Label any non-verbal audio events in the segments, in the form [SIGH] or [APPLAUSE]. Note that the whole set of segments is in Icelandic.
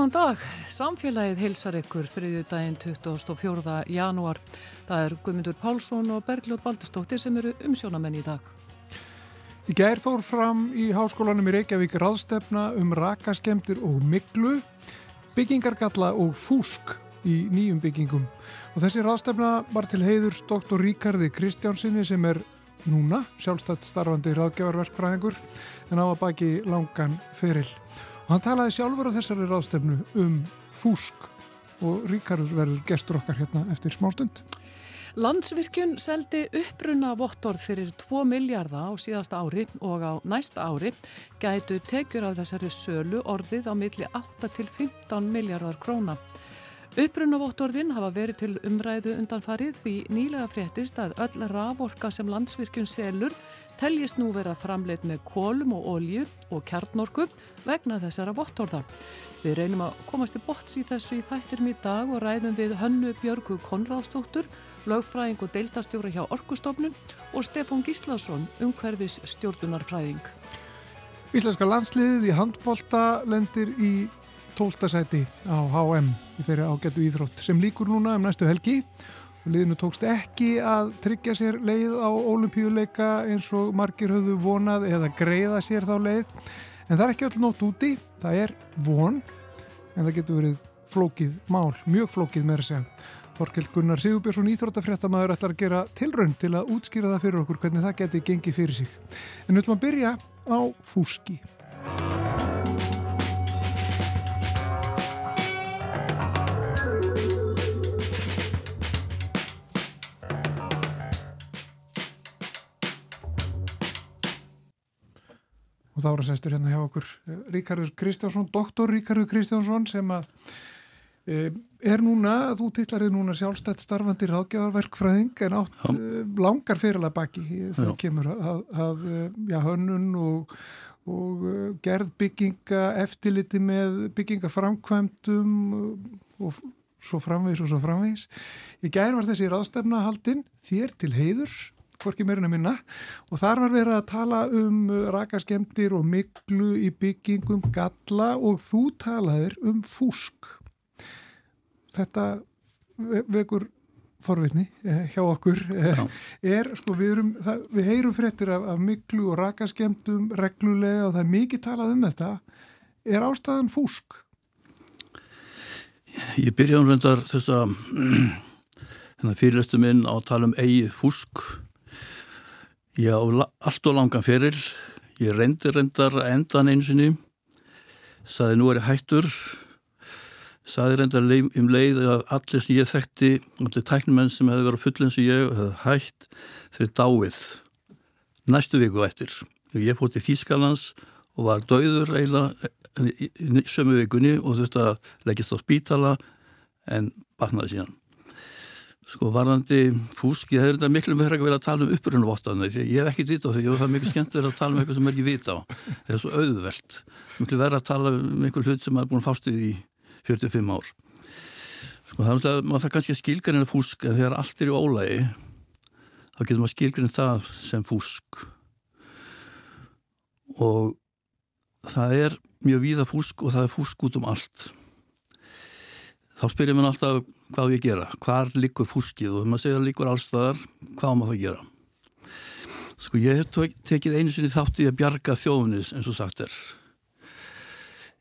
Góðan dag, samfélagið heilsar ykkur þriðju daginn 24. janúar. Það er Guðmundur Pálsson og Bergljóð Baldurstóttir sem eru umsjónamenn í dag. Í gær fór fram í háskólanum í Reykjavík ráðstefna um rakaskemtir og miklu, byggingargalla og fúsk í nýjum byggingum. Og þessi ráðstefna var til heiðurs doktor Ríkardi Kristjánsinni sem er núna sjálfstætt starfandi ráðgjafarverkfræðingur en á að baki langan feril. Og hann talaði sjálfur á þessari ráðstefnu um fúsk og Ríkarur verður gestur okkar hérna eftir smástund. Landsvirkjun seldi uppbrunna vottorð fyrir 2 miljardar á síðasta ári og á næsta ári gætu tekjur af þessari sölu orðið á milli 8 til 15 miljardar króna. Upprunavottorðin hafa verið til umræðu undanfarið því nýlega fréttist að öll raforka sem landsvirkjun selur teljist nú vera framleitt með kólum og olju og kjarnorku vegna þessara vottorða. Við reynum að komast í bots í þessu í þættirum í dag og ræðum við Hönnu Björgu Konráðsdóttur, lögfræðing og deiltastjóra hjá Orkustofnun og Stefán Gíslason, umhverfis stjórnunarfræðing. Íslenska landsliðið í handbólta lendir í tóltasæti á HM í þeirri ágættu íþrótt sem líkur núna um næstu helgi liðinu tókst ekki að tryggja sér leið á olimpíuleika eins og margir höfðu vonað eða greiða sér þá leið en það er ekki öll nótt úti, það er von en það getur verið flókið mál, mjög flókið með þess að Þorkel Gunnar Sigurbjörnsson íþróttafréttamaður ætlar að gera tilraun til að útskýra það fyrir okkur hvernig það geti gengið fyrir sig. En við ætlum að byrja á fúski og þá er að sestur hérna hjá okkur eh, Ríkardur Kristjánsson, doktor Ríkardur Kristjánsson sem að e, er núna, þú tillarið núna sjálfstætt starfandi ráðgjáðarverkfræðing en átt e, langar fyrirlega baki. Þegar kemur að, að já, hönnun og, og gerð bygginga eftirliti með byggingaframkvæmdum og svo framvegis og svo framvegis. Í gær var þessi ráðstefna haldinn þér til heiðurs hvorki meirinn að minna. Og þar var verið að tala um uh, rakaskemdir og miklu í byggingum galla og þú talaðir um fúsk. Þetta vekur forvitni eh, hjá okkur. Eh, er sko við, erum, það, við heyrum fréttir af, af miklu og rakaskemdum reglulega og það er mikið talað um þetta. Er ástæðan fúsk? Ég byrjaði um reyndar þess að [CLEARS THROAT] fyrirlestu minn á að tala um eigi fúsk Já, allt og langan feril. Ég reyndi reyndar endan einsinni, saði nú er ég hættur, saði reyndar um leið að allir sem ég þekkti, allir tæknumenn sem hefði verið full eins og ég, hefði hætt þeirri dáið næstu viku eftir. Ég fótt í Þýskalans og var dauður eiginlega sömu vikunni og þurfti að leggjast á spítala en batnaði síðan. Sko varðandi fúsk, ég hef þetta miklu verið að vera að tala um upprunavottan ég hef ekki dýtt á því það er miklu skemmt að tala um eitthvað sem er ekki vita á. Það er svo auðvelt, miklu verið að tala um einhver hlut sem er búin fástuð í 45 ár. Sko það er að maður þarf kannski að skilgarinn er fúsk en þegar allt er í ólægi þá getur maður skilgarinn það sem fúsk. Og það er mjög víða fúsk og það er fúsk út um allt þá spyrir mér alltaf hvað ég gera, hvar likur fúskið og maður segir að likur allstaðar, hvað maður það gera. Sko ég hef tekið einu sinni þátt í að bjarga þjóðunis eins og sagt er.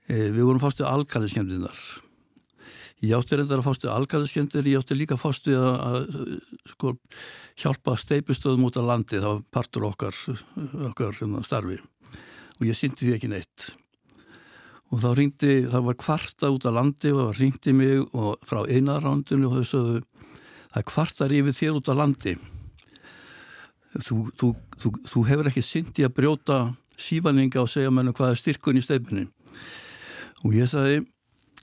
E, við vorum fástu alkaliskemdinnar. Ég átti reyndar að fástu alkaliskemdir, ég átti líka fástu að, að sko, hjálpa steipustöðum út af landi, það var partur okkar, okkar hérna, starfi og ég syndi því ekki neitt og þá ringdi, það var kvarta út á landi og það ringdi mig og frá einarándinu og þau sögðu það kvartar yfir þér út á landi. Þú, þú, þú, þú hefur ekki syndi að brjóta sífaninga og segja mér hvað er styrkun í stefninu og ég sagði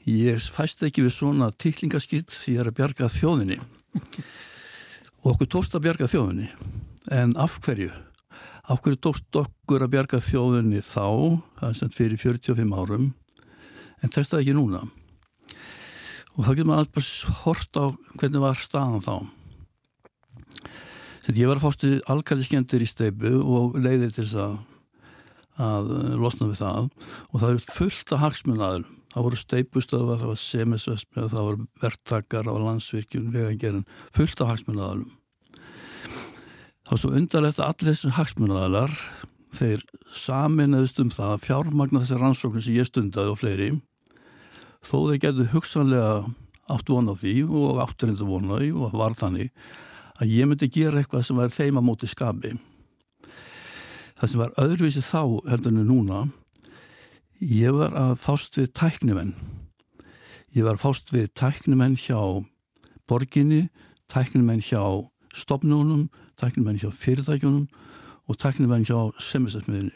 ég fæst ekki við svona tiklingaskitt ég er að bjarga þjóðinni. Og okkur tóst að bjarga þjóðinni. En af hverju Af hverju tókst okkur að bjarga þjóðunni þá, það er sem fyrir 45 árum, en testaði ekki núna. Og þá getur maður alltaf hort á hvernig var staðan þá. Þegar ég var að fástu alkæðiskjendur í steipu og leiði til þess að, að losna við það og það eru fullt af hagsmunnaður. Það voru steipustöðvar, það var semisvesmið, það voru verktakar á landsvirkjum, vegagerinn, fullt af hagsmunnaðalum. Það var svo undarlegt að allir þessum hagsmunnaðalar, þeir saminnaðist um það að fjármagna þessar rannsóknir sem ég stundaði og fleiri, þó þeir getur hugsanlega átt vona því og áttur hendur vona því og var þannig að ég myndi gera eitthvað sem var þeim að móti skapi. Það sem var öðruvísi þá heldur en núna, ég var að fást við tæknimenn. Ég var að fást við tæknimenn hjá borginni, tæknimenn hjá stopnunum, tæknimenn hjá fyrirtækjunum og tæknimenn hjá semestæsmiðinni.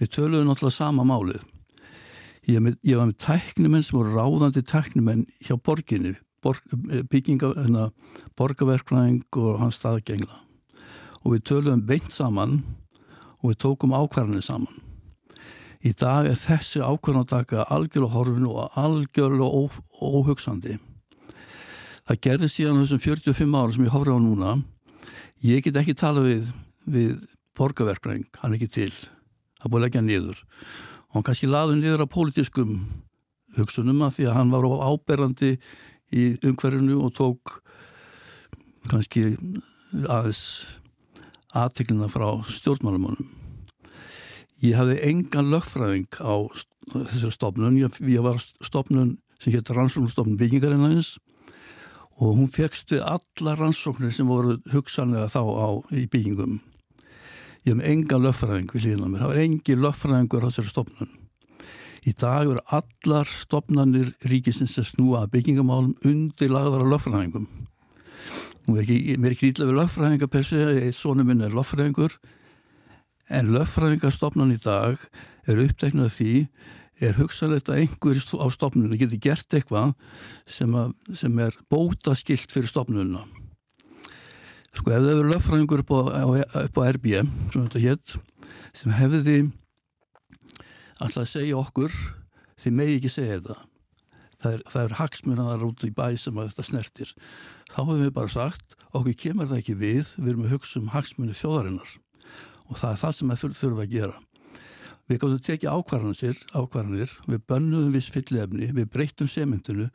Við töluðum náttúrulega sama málið. Ég, með, ég var með tæknimenn sem voru ráðandi tæknimenn hjá borginni, borg, eh, hérna, borgarverklæðing og hans staðgengla. Og við töluðum beint saman og við tókum ákvarðanir saman. Í dag er þessi ákvarðanataka algjörlega horfinu og algjörlega óhugsandi. Það gerði síðan þessum 45 ára sem ég horfði á núna. Ég get ekki tala við, við borgarverklæðing, hann er ekki til. Það búið að leggja niður og hann kannski laði niður á pólitískum hugsunum að því að hann var áberandi í umhverfinu og tók kannski aðeins aðteglina frá stjórnmálumunum. Ég hafði engan lögfræðing á þessu stofnun, ég, ég var stofnun sem hétt Rannsóknustofnun byggingarinnaðins og hún fegst við alla rannsóknir sem voru hugsanlega þá á í byggingum ég hef enga löffræðing við hlýðina mér, það var engi löffræðingur á þessari stopnun. Í dag eru allar stopnarnir ríkisins að snúa byggingamálum undir lagðar af löffræðingum. Mér er ekki, ekki ídla við löffræðinga per se, svonum minn er löffræðingur, en löffræðingastofnan í dag er uppteknað því er hugsanlegt að einhver á stopnunum getur gert eitthvað sem, að, sem er bóta skilt fyrir stopnununa. Sko ef það eru löffræðingur upp upp á RB sem þetta hétt sem hefði alltaf að segja okkur þið megi ekki segja þetta. Það er, er hagsmunaðar út í bæ sem þetta snertir. Þá hefum við bara sagt okkur kemur það ekki við við erum að hugsa um hagsmunni þjóðarinnar. Og það er það sem við þurfum að gera við gáttum að tekja ákvarðanir, ákvarðanir. Við bönnuðum viss fyllefni, við breytum semyndinu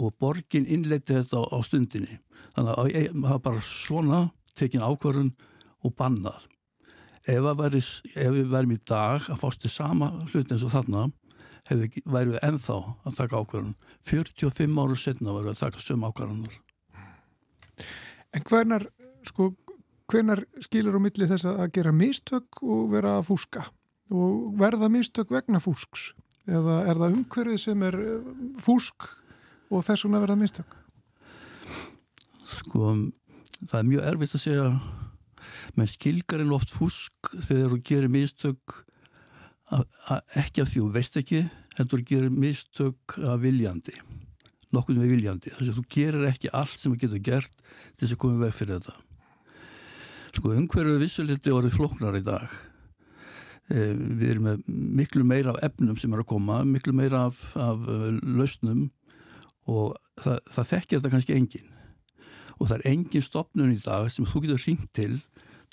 og borgin innleiti þetta á, á stundinni. Þannig að það var bara svona tekin ákvarðun og bannað. Ef, væri, ef við verðum í dag að fást til sama hlut eins og þarna væri við ennþá að taka ákvarðun 45 ára setna væri við að taka söm ákvarðunar En hvernar sko, hvernar skilur á milli þess að gera mistök og vera að fúska og verða mistök vegna fúsks? Eða er það umhverfið sem er eh, fúsk og þess vegna verða mistök? Sko, það er mjög erfitt að segja. Menn skilgarinn oft fúsk þegar þú gerir mistök að, að ekki af því þú veist ekki heldur þú gerir mistök að viljandi nokkuð með viljandi. Þess að þú gerir ekki allt sem þú getur gert til þess að koma veg fyrir þetta. Sko umhverju vissuliti orðið floknar í dag við erum með miklu meira af efnum sem er að koma miklu meira af, af lausnum og það, það þekkir þetta kannski engin og það er engin stopnun í dag sem þú getur ringt til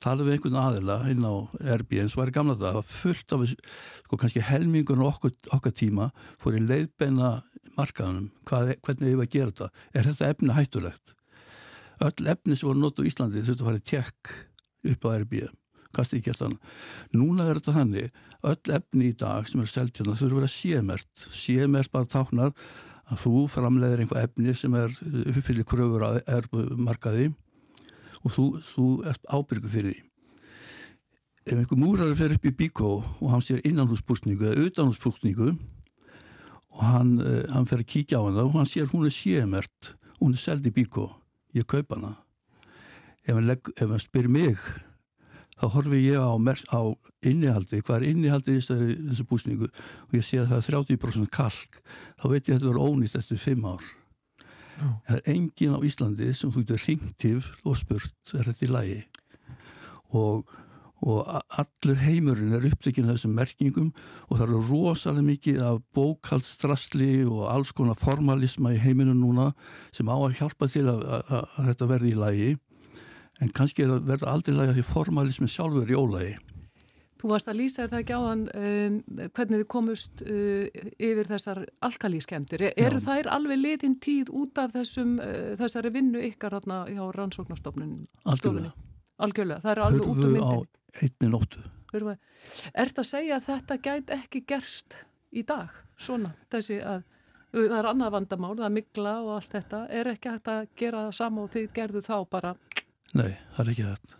tala við einhvern aðila inn á RB eins og er gamla það, það var fullt af sko kannski helmingun okkur, okkar tíma fór í leiðbeina markaðunum, Hvað, hvernig hefur að gera þetta? Er þetta efni hættulegt? Öll efni sem voru notu í Íslandi þurftu að fara í tjekk upp á RB kannski ekki alltaf núna er þetta þannig, öll efni í dag sem er selgt hérna þurftu að vera sémert sémert bara táknar að þú framleiðir einhvað efni sem er uppfyllir kröfur að erbumarkaði og þú, þú ert ábyrgu fyrir því. Ef einhver múrar fer upp í bíkó og hann sér innanhúspústningu eða utanhúspústningu og hann, eh, hann fer að kíkja á hann og hann sér hún er sémert, hún er seld í bíkó, ég kaupa hana. Ef hann, ef hann spyr mig þá horfi ég á, á innihaldi, hvað er innihaldi í þessari búsningu og ég sé að það er 30% kalk, þá veit ég að þetta verður ónýtt eftir 5 ár. Oh. Það er engin á Íslandi sem þú getur ringtiv og spurt er þetta í lagi og, og allur heimurinn er upptekinn þessum merkingum og það eru rosalega mikið af bókaldstrastli og alls konar formalisma í heiminu núna sem á að hjálpa til að, að, að þetta verði í lagi en kannski er að verða aldrei læga því formalismi sjálfur í ólagi. Þú varst að lýsa þetta ekki áðan um, hvernig þið komust uh, yfir þessar alkalískemtir. Er, eru þær alveg litin tíð út af þessum, uh, þessari vinnu ykkar hérna hjá rannsóknarstofnun? Algjörlega. Algjörlega, það eru alveg út um myndin. Hörðu á einni nóttu. Er þetta að segja að þetta gæti ekki gerst í dag? Svona, þessi að það er annað vandamál, það er mikla og allt þetta. Er ekki hægt að gera það sama og þið gerðu þá bara? Nei, það er ekki þetta.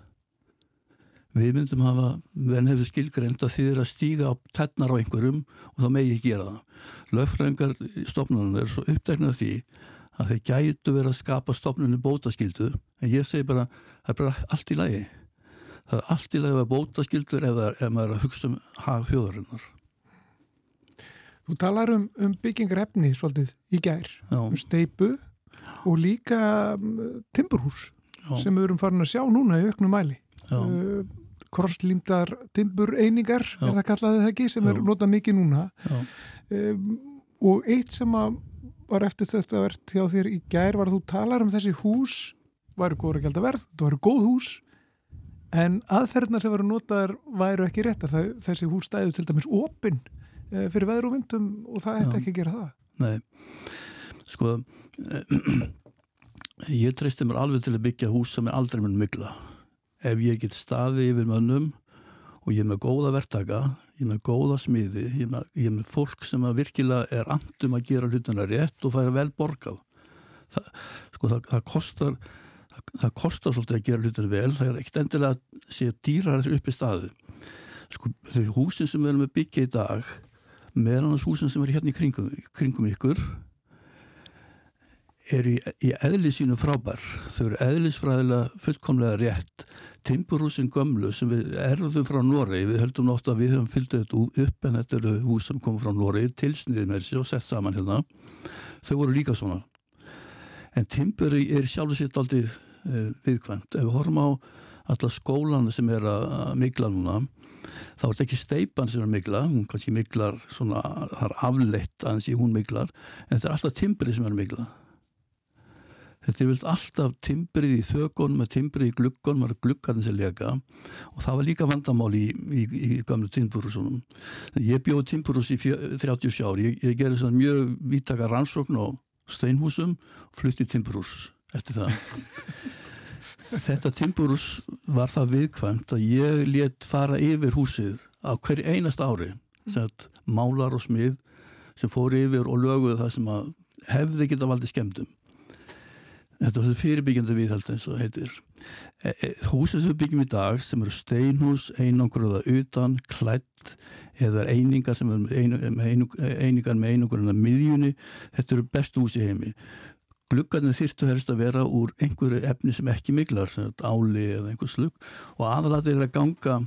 Við myndum hafa, venn hefur skilgreynd að þið er að stíga á tennar á einhverjum og þá megi ekki gera það. Löffræðingar stofnunum er svo uppdæknað því að þeir gætu verið að skapa stofnunni bótaskildu en ég segi bara, það er bara allt í lagi. Það er allt í lagi að vera bótaskildur ef, ef maður er að hugsa um hag fjóðarinnar. Þú talar um, um byggingarefni svolítið í gær, Já. um steipu og líka um, timburhús Já. sem við erum farin að sjá núna í auknum mæli. Uh, krosslýmdar timbur einingar, Já. er það kallaðið það ekki, sem Já. er notað mikið núna um, og eitt sem var eftir þetta verðt hjá þér í gær var að þú talar um þessi hús væru góður ekki alltaf verð, þetta væru góð hús en aðferðnar sem varu notaðar væru ekki réttar, það, þessi hús stæðu til dæmis opinn e, fyrir veður og vindum og það ætti ekki að gera það Nei, sko [CLEARS THROAT] ég treysti mér alveg til að byggja hús sem er aldrei mun mikla ef ég get staði yfir mönnum og ég er með góða verktaka, ég er með góða smiði, ég er með, ég er með fólk sem virkilega er andum að gera hlutina rétt og færa vel borgað. Það, sko, það, það, kostar, það kostar svolítið að gera hlutina vel, það er ekkert endilega að sé dýrar upp í staði. Sko, húsin sem við erum að byggja í dag, meðan húsin sem er hérna í kringum, kringum ykkur, er í, í eðli sínu frábær. Þau eru eðlisfræðilega fullkomlega rétt Timburhúsin gömlu sem við erðum frá Noregi, við höldum nátt að við höfum fyllt þetta upp en þetta eru hús sem kom frá Noregi, tilsniðið með þessi og sett saman hérna, þau voru líka svona. En Timburi er sjálf og sitt aldrei eh, viðkvæmt. Ef við horfum á alla skólan sem er að mikla núna, þá er þetta ekki steipan sem er mikla, hún kannski miklar svona, það er afleitt aðeins í hún miklar, en þetta er alltaf Timburi sem er mikla. Þetta er vilt alltaf timbrið í þökun með timbrið í glukkan, maður er glukkarnir sem leka og það var líka vandamál í, í, í gamlu timburhúsunum. Ég bjóði timburhús í 37 ári, ég, ég gerði svona mjög vítaka rannsókn á steinhúsum og flutti timburhús eftir það. [LAUGHS] Þetta timburhús var það viðkvæmt að ég let fara yfir húsið á hverju einast ári, málar og smið sem fór yfir og löguði það sem hefði geta valdið skemdum Þetta var fyrirbyggjandi viðhald eins og heitir. E, e, húsið sem við byggjum í dag sem eru steinhús, einangruða utan, klætt eða einingar sem einung, einingar með einangurinn að miðjunni, þetta eru bestu hús í heimi. Gluggarnir þýrtu helst að vera úr einhverju efni sem ekki miklar, sem áli eða einhver slug og aðalatið er að ganga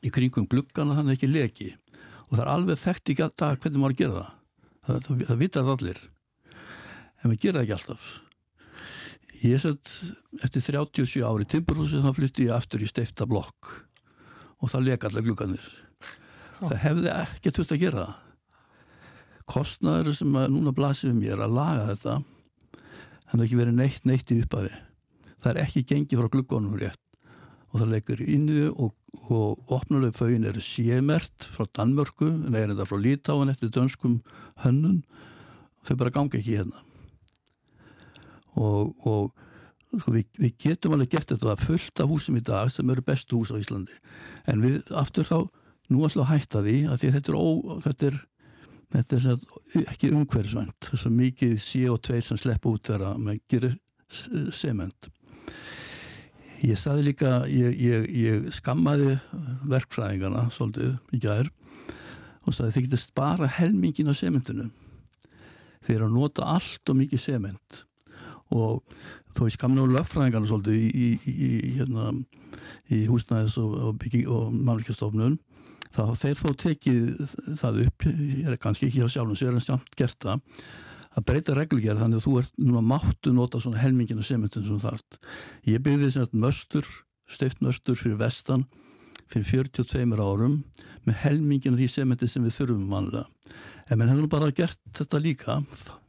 í kringum gluggarna þannig ekki leki og það er alveg þekkt í dag hvernig maður gera það. Það, það, það vitar allir en við gera ekki alltaf. Ég satt eftir 37 ári timburhúsi þá flytti ég aftur í steifta blokk og það leka allar glukkanir. Það hefði ekki þurft að gera. Kostnaður sem núna blasir mér að laga þetta hann hefði ekki verið neitt neitt í uppafi. Það er ekki gengið frá glukkonum rétt og það leikur innu og, og opnuleg fögin eru sémert frá Danmörku en það er þetta frá Lítáin eftir dönskum hönnun og þau bara gangi ekki hérna og, og sko, við, við getum alveg gert þetta. Að fullta húsum í dag sem eru bestu hús á Íslandi. En við aftur þá nú að hætta því að því þetta er, ó, þetta er, þetta er svona, ekki umhverfisvænt. Þess að mikið CO2 sem slepp út þegar að maður gerir sement. Ég saði líka ég, ég, ég skammaði verkfræðingarna svolítið í gæðir og saði þið getur spara helmingin á sementinu. Þeir eru að nota allt og mikið sement og þó ég skamna á löffræðingarna svolítið í, í, í, hérna, í húsnæðis og, og, og mannvíkjastofnun þá þeir þó tekið það upp ég er kannski ekki á sjálfum sér en samt gert það að breyta reglugjær þannig að þú ert núna máttu nota svona helmingina sementin sem þart ég byrði þess að möstur steift möstur fyrir vestan fyrir 42 árum með helmingina því sementi sem við þurfum vanlega en menn hefur nú bara gert þetta líka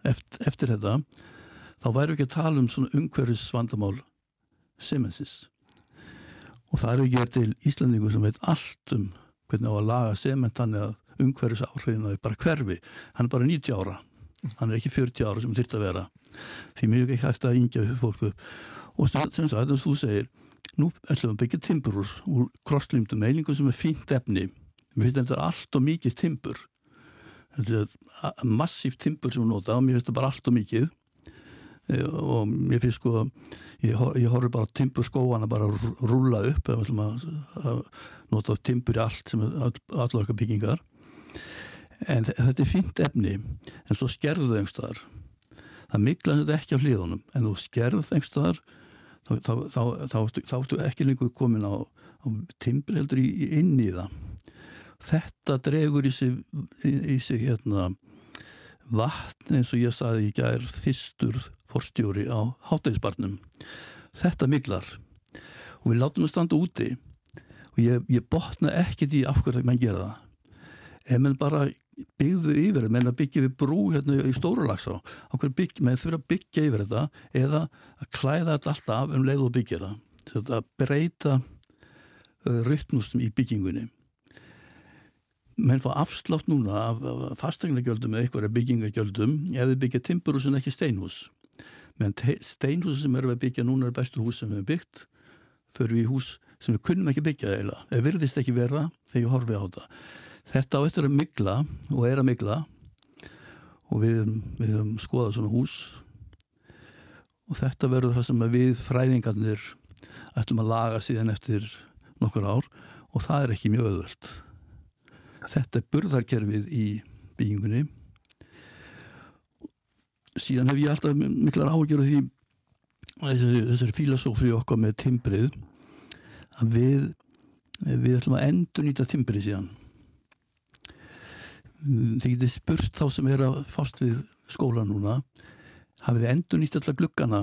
eftir, eftir þetta þá væru ekki að tala um svona umhverfis vandamál Simensis og það er ekki til Íslandingu sem veit allt um hvernig á að laga sement þannig að umhverfis áhrifinu er bara hverfi. Hann er bara 90 ára. Hann er ekki 40 ára sem þurft að vera. Því mjög ekki hægt að yngja fólku og sem, sem sagt, þess að þú segir nú ætlum við að byggja timburús úr krosslýmdu meilingu sem er fínt efni. Við finnst þetta allt og mikið timbur. Þetta er massíft timbur sem við nota og mér finnst þetta bara allt og mikið og mér finnst sko ég, ég horfður bara timbur skóana bara rúla upp við ætlum að, að nota timbur í allt sem allar okkar byggingar. En þetta er fínt efni en svo skerðu einhverstaðar það mikla þetta ekki á hlýðunum en þú skerðu einhverstaðar þá, ertu ekki lengur komin á, á timbur heldur í, inn í það. Þetta dregur í sig, í, í sig hérna, vatn eins og ég saði í gær þýstur forstjóri á hátægisbarnum þetta miklar og við látum það standa úti. Og ég, ég botna ekkert í af hverju mann gera það. Ef mann bara byggðu yfir menn að byggja við brú hérna í stórulagsá menn þurfa að byggja yfir þetta eða að klæða þetta alltaf um leið og byggja það. Þetta að breyta uh, rytnustum í byggingunni menn fá afslátt núna af, af fastegnagjöldum eða eitthvað byggingagjöldum ef þið byggja timburhús en ekki steinhús. Menn steinhús sem erum að byggja núna er bestu hús sem við hefum byggt. Fyrir við hús sem við kunnum ekki byggja eða virðist ekki vera þegar ég horfi á þetta. Þetta á eftir að migla og er að migla og við höfum skoðað svona hús. Og þetta verður það sem við fræðingarnir ætlum að laga síðan eftir nokkur ár og það er ekki mjög öðvöld. Þetta er burðarkerfið í byggingunni. Síðan hef ég alltaf miklar ágjörð því þessari, þessari filosófi okkar með timbrið að við, við ætlum að endur nýta timbrið síðan þið getið spurt þá sem er að fást við skóla núna hafið þið endur nýtt allar glukkana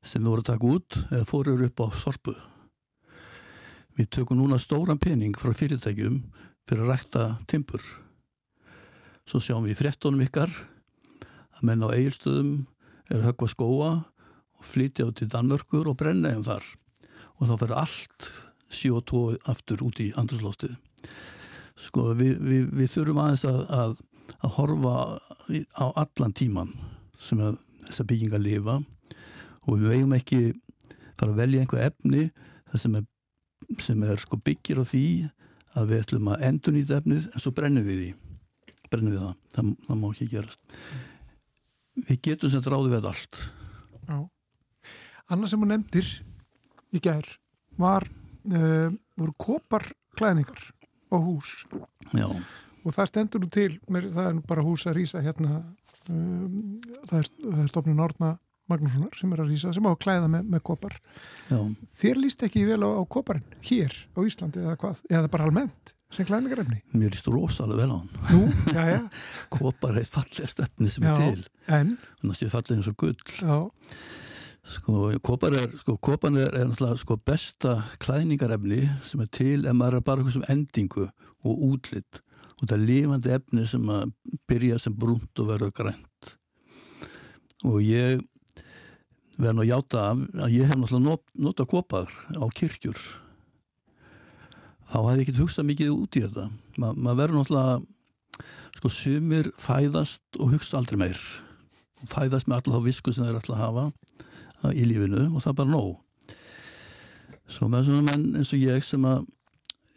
sem þú voru að taka út eða fóruður upp á sorpu við tökum núna stóran pening frá fyrirtækjum fyrir að rækta timpur svo sjáum við frettónum ykkar að menn á eigilstöðum er að högva skóa og flytja á til Danmörkur og brenna um þar. Og þá fyrir allt CO2 aftur út í andurslóstið sko við, við, við þurfum aðeins að, að, að horfa á allan tíman sem að þessa bygginga lifa. Og við vegum ekki fara að velja einhver efni sem er, sem er sko byggir á því að við ætlum að endur nýta efnið en svo brennum við því brennum við það, það, það má ekki gerast. Við getum sem dráði við allt. Já. Anna sem hún nefndir í gær var uh, voru kopar klæningar og hús. Já. og það stendur nú til það er bara hús að rýsa hérna um, það er, er stofnun Árna Magnússonar sem er að rýsa sem á að klæða með, með kopar Já. þér líst ekki vel á, á koparinn hér á Íslandi eða hvað, eða bara almennt sem klæningarefni? Mér líst rosalega vel á hann Nú, já, já. [LAUGHS] Kopar er fallegst efni sem já, er til en? þannig að það er falleg eins og gull Já Sko, kopar er, sko, kopan er, er náttúrulega sko besta klæningarefni sem er til en maður er bara eitthvað sem endingu og útlitt og það er lifandi efni sem að byrja sem brúnt og verður grænt og ég verður nú að hjáta að ég hef náttúrulega not, nota kopar á kirkjur. Þá hafði ég ekkert hugsað mikið út í þetta. Ma, maður verður náttúrulega sko sumir fæðast og hugsa aldrei meir. Fæðast með alltaf visku sem þeir alltaf hafa í lífinu og það er bara nóg. Svo með svona menn eins og ég sem að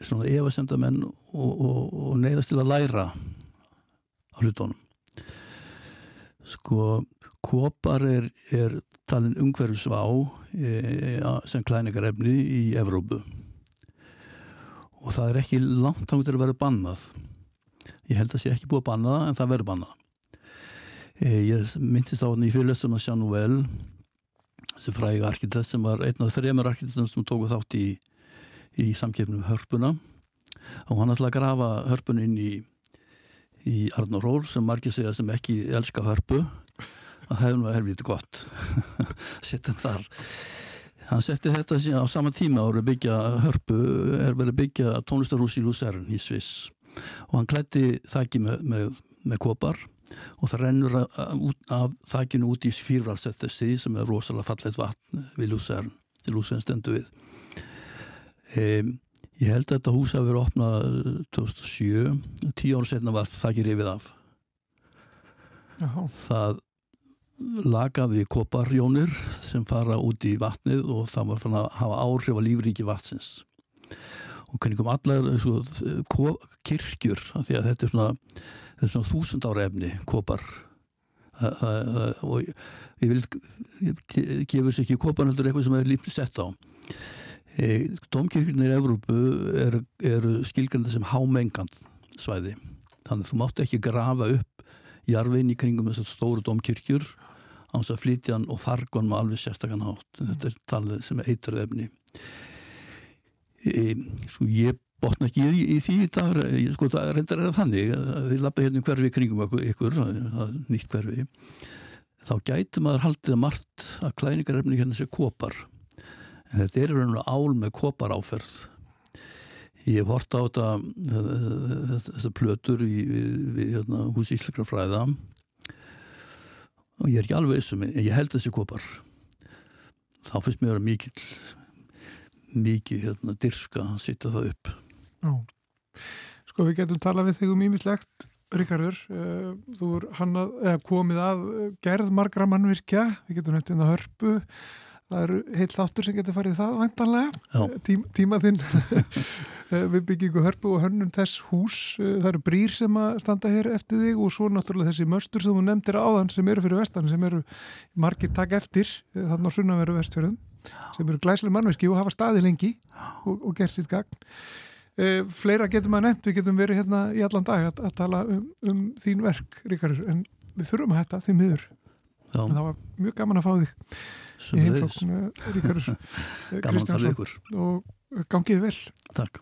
svona efasenda menn og, og, og neyðast til að læra á hlutónum sko kopar er, er talin umhverfisvá e, sem klæningarefni í Evrópu. Og það er ekki langt þá til að vera bannað. Ég held að það sé ekki búið að banna það en það verður bannað. E, ég myndist á hann í fyrirlestum að sjá nú vel þessi fræg arkitekt sem var einn af þremur arkitektum sem tóku þátt í, í samkjöfnum hörpuna. Og hann ætlaði að grafa hörpun inn í, í Arnur Ról sem margir segja sem ekki elska hörpu það hefði nú helvítið gott. [LAUGHS] Setja hann þar. Hann setti þetta á sama tíma og byggja hörpu er verið byggja tónlistarhús í Luzern í Sviss. Og hann klætti þakki með, með, með kopar og það rennur af þakkinu út í fyrvalsettissi sem er rosalega fallet vatn við Lúsern, til Lúsern stendu við. Um, ég held að þetta hús hafi verið opnað 2007, tíu ára setna var það ekki rifið af. Já. Það lagaði koparjónir sem fara út í vatnið og það var fann að hafa áhrif á lífríki vatsins. Og kringum allar svo, ko, kirkjur, því að þetta er svona, þetta er svona þúsund ára efni, kopar. Og ég vil gefur sér ekki kopar heldur eitthvað sem er lítið sett á. E, Dómkirkjurnir í Evrópu eru, eru skilgrandi sem hámengand svæði. Þannig að þú mátt ekki grafa upp jarfin í kringum þessar stóru dómkirkjur á þess að flytja hann og farga hann með alveg sérstakann hátt. Þetta er talið sem eitruð efni. E, svo ég botna ekki í, í því í dag, ég- sko það reyndar er það þannig að þið lappa hérna hverfi kringum ykkur, það er nýtt hverfi, þá gæti maður haldið að margt að klæningarefni hérna sé kopar. En þetta er raun og ál með kopar áferð. Ég hef hort á þetta, þessar plötur í, við, hérna, hús Ísleikra fræða og ég er ekki alveg þessum, en ég held þessi kopar. Þá finnst mér að mikið, mikið hérna, dirska að setja það upp. Já. Sko við getum talað við þig um ímislegt, Ríkarður, uh, þú er hann að, eða komið að eh, gerð margra mannvirkja, við getum nefnt hérna hörpu, það eru heilt þáttur sem getur farið það væntanlega. Tím, tíma þinn eh, [LAUGHS] við byggingu hörpu og hönnun þess hús, eh, það eru brýr sem að standa hér eftir þig og svo náttúrulega þessi möstur sem þú nefndir áðan sem eru fyrir vestan, sem eru margir takk eftir, eh, þarna á sunnaveru vestfjörðum, sem eru glæslega mannvirki og hafa staði lengi og, og gert sitt gagn. Uh, fleira getum að nefnt, við getum verið hérna í allan dag að, að tala um, um þín verk, Ríkarur, en við þurfum að hætta því miður, en það var mjög gaman að fá þig í heimflokk Ríkarur [LAUGHS] ykkur. og gangið vel Takk.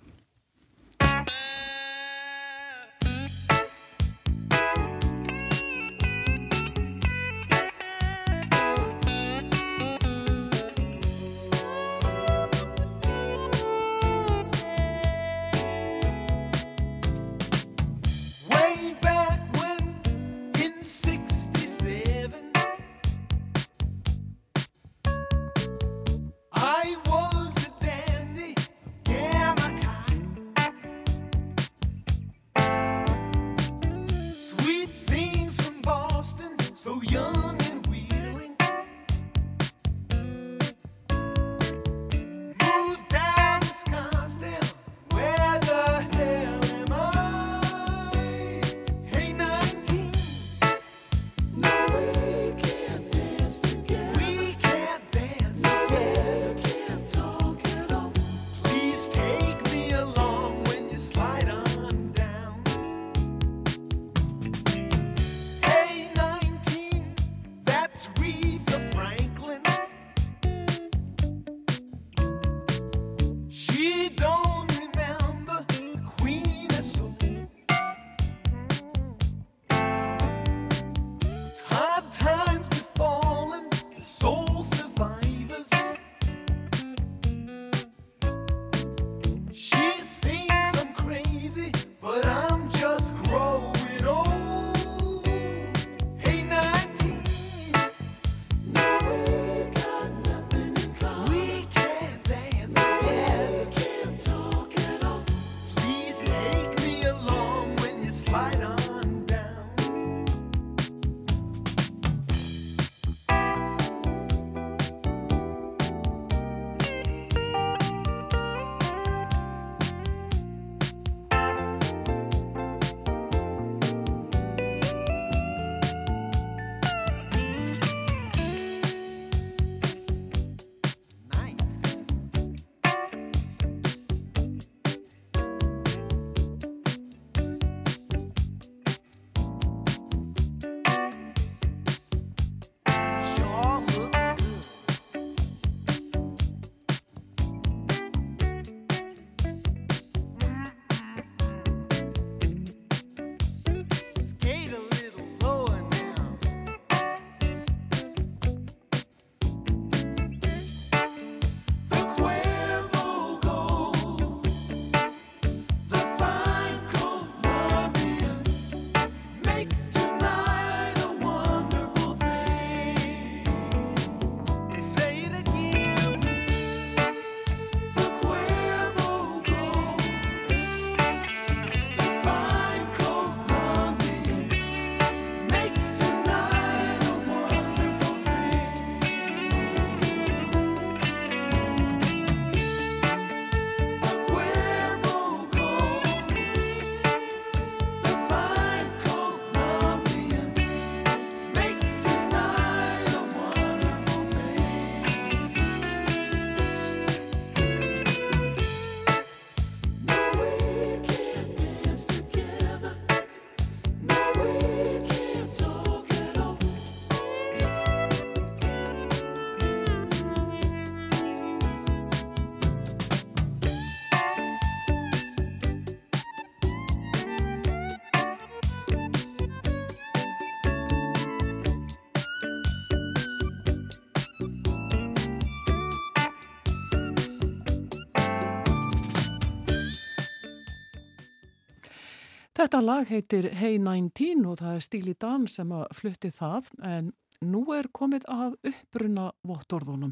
Þetta lag heitir Hey 19 og það er Stíli Dan sem að flutti það en nú er komið af uppbrunna vottorðunum.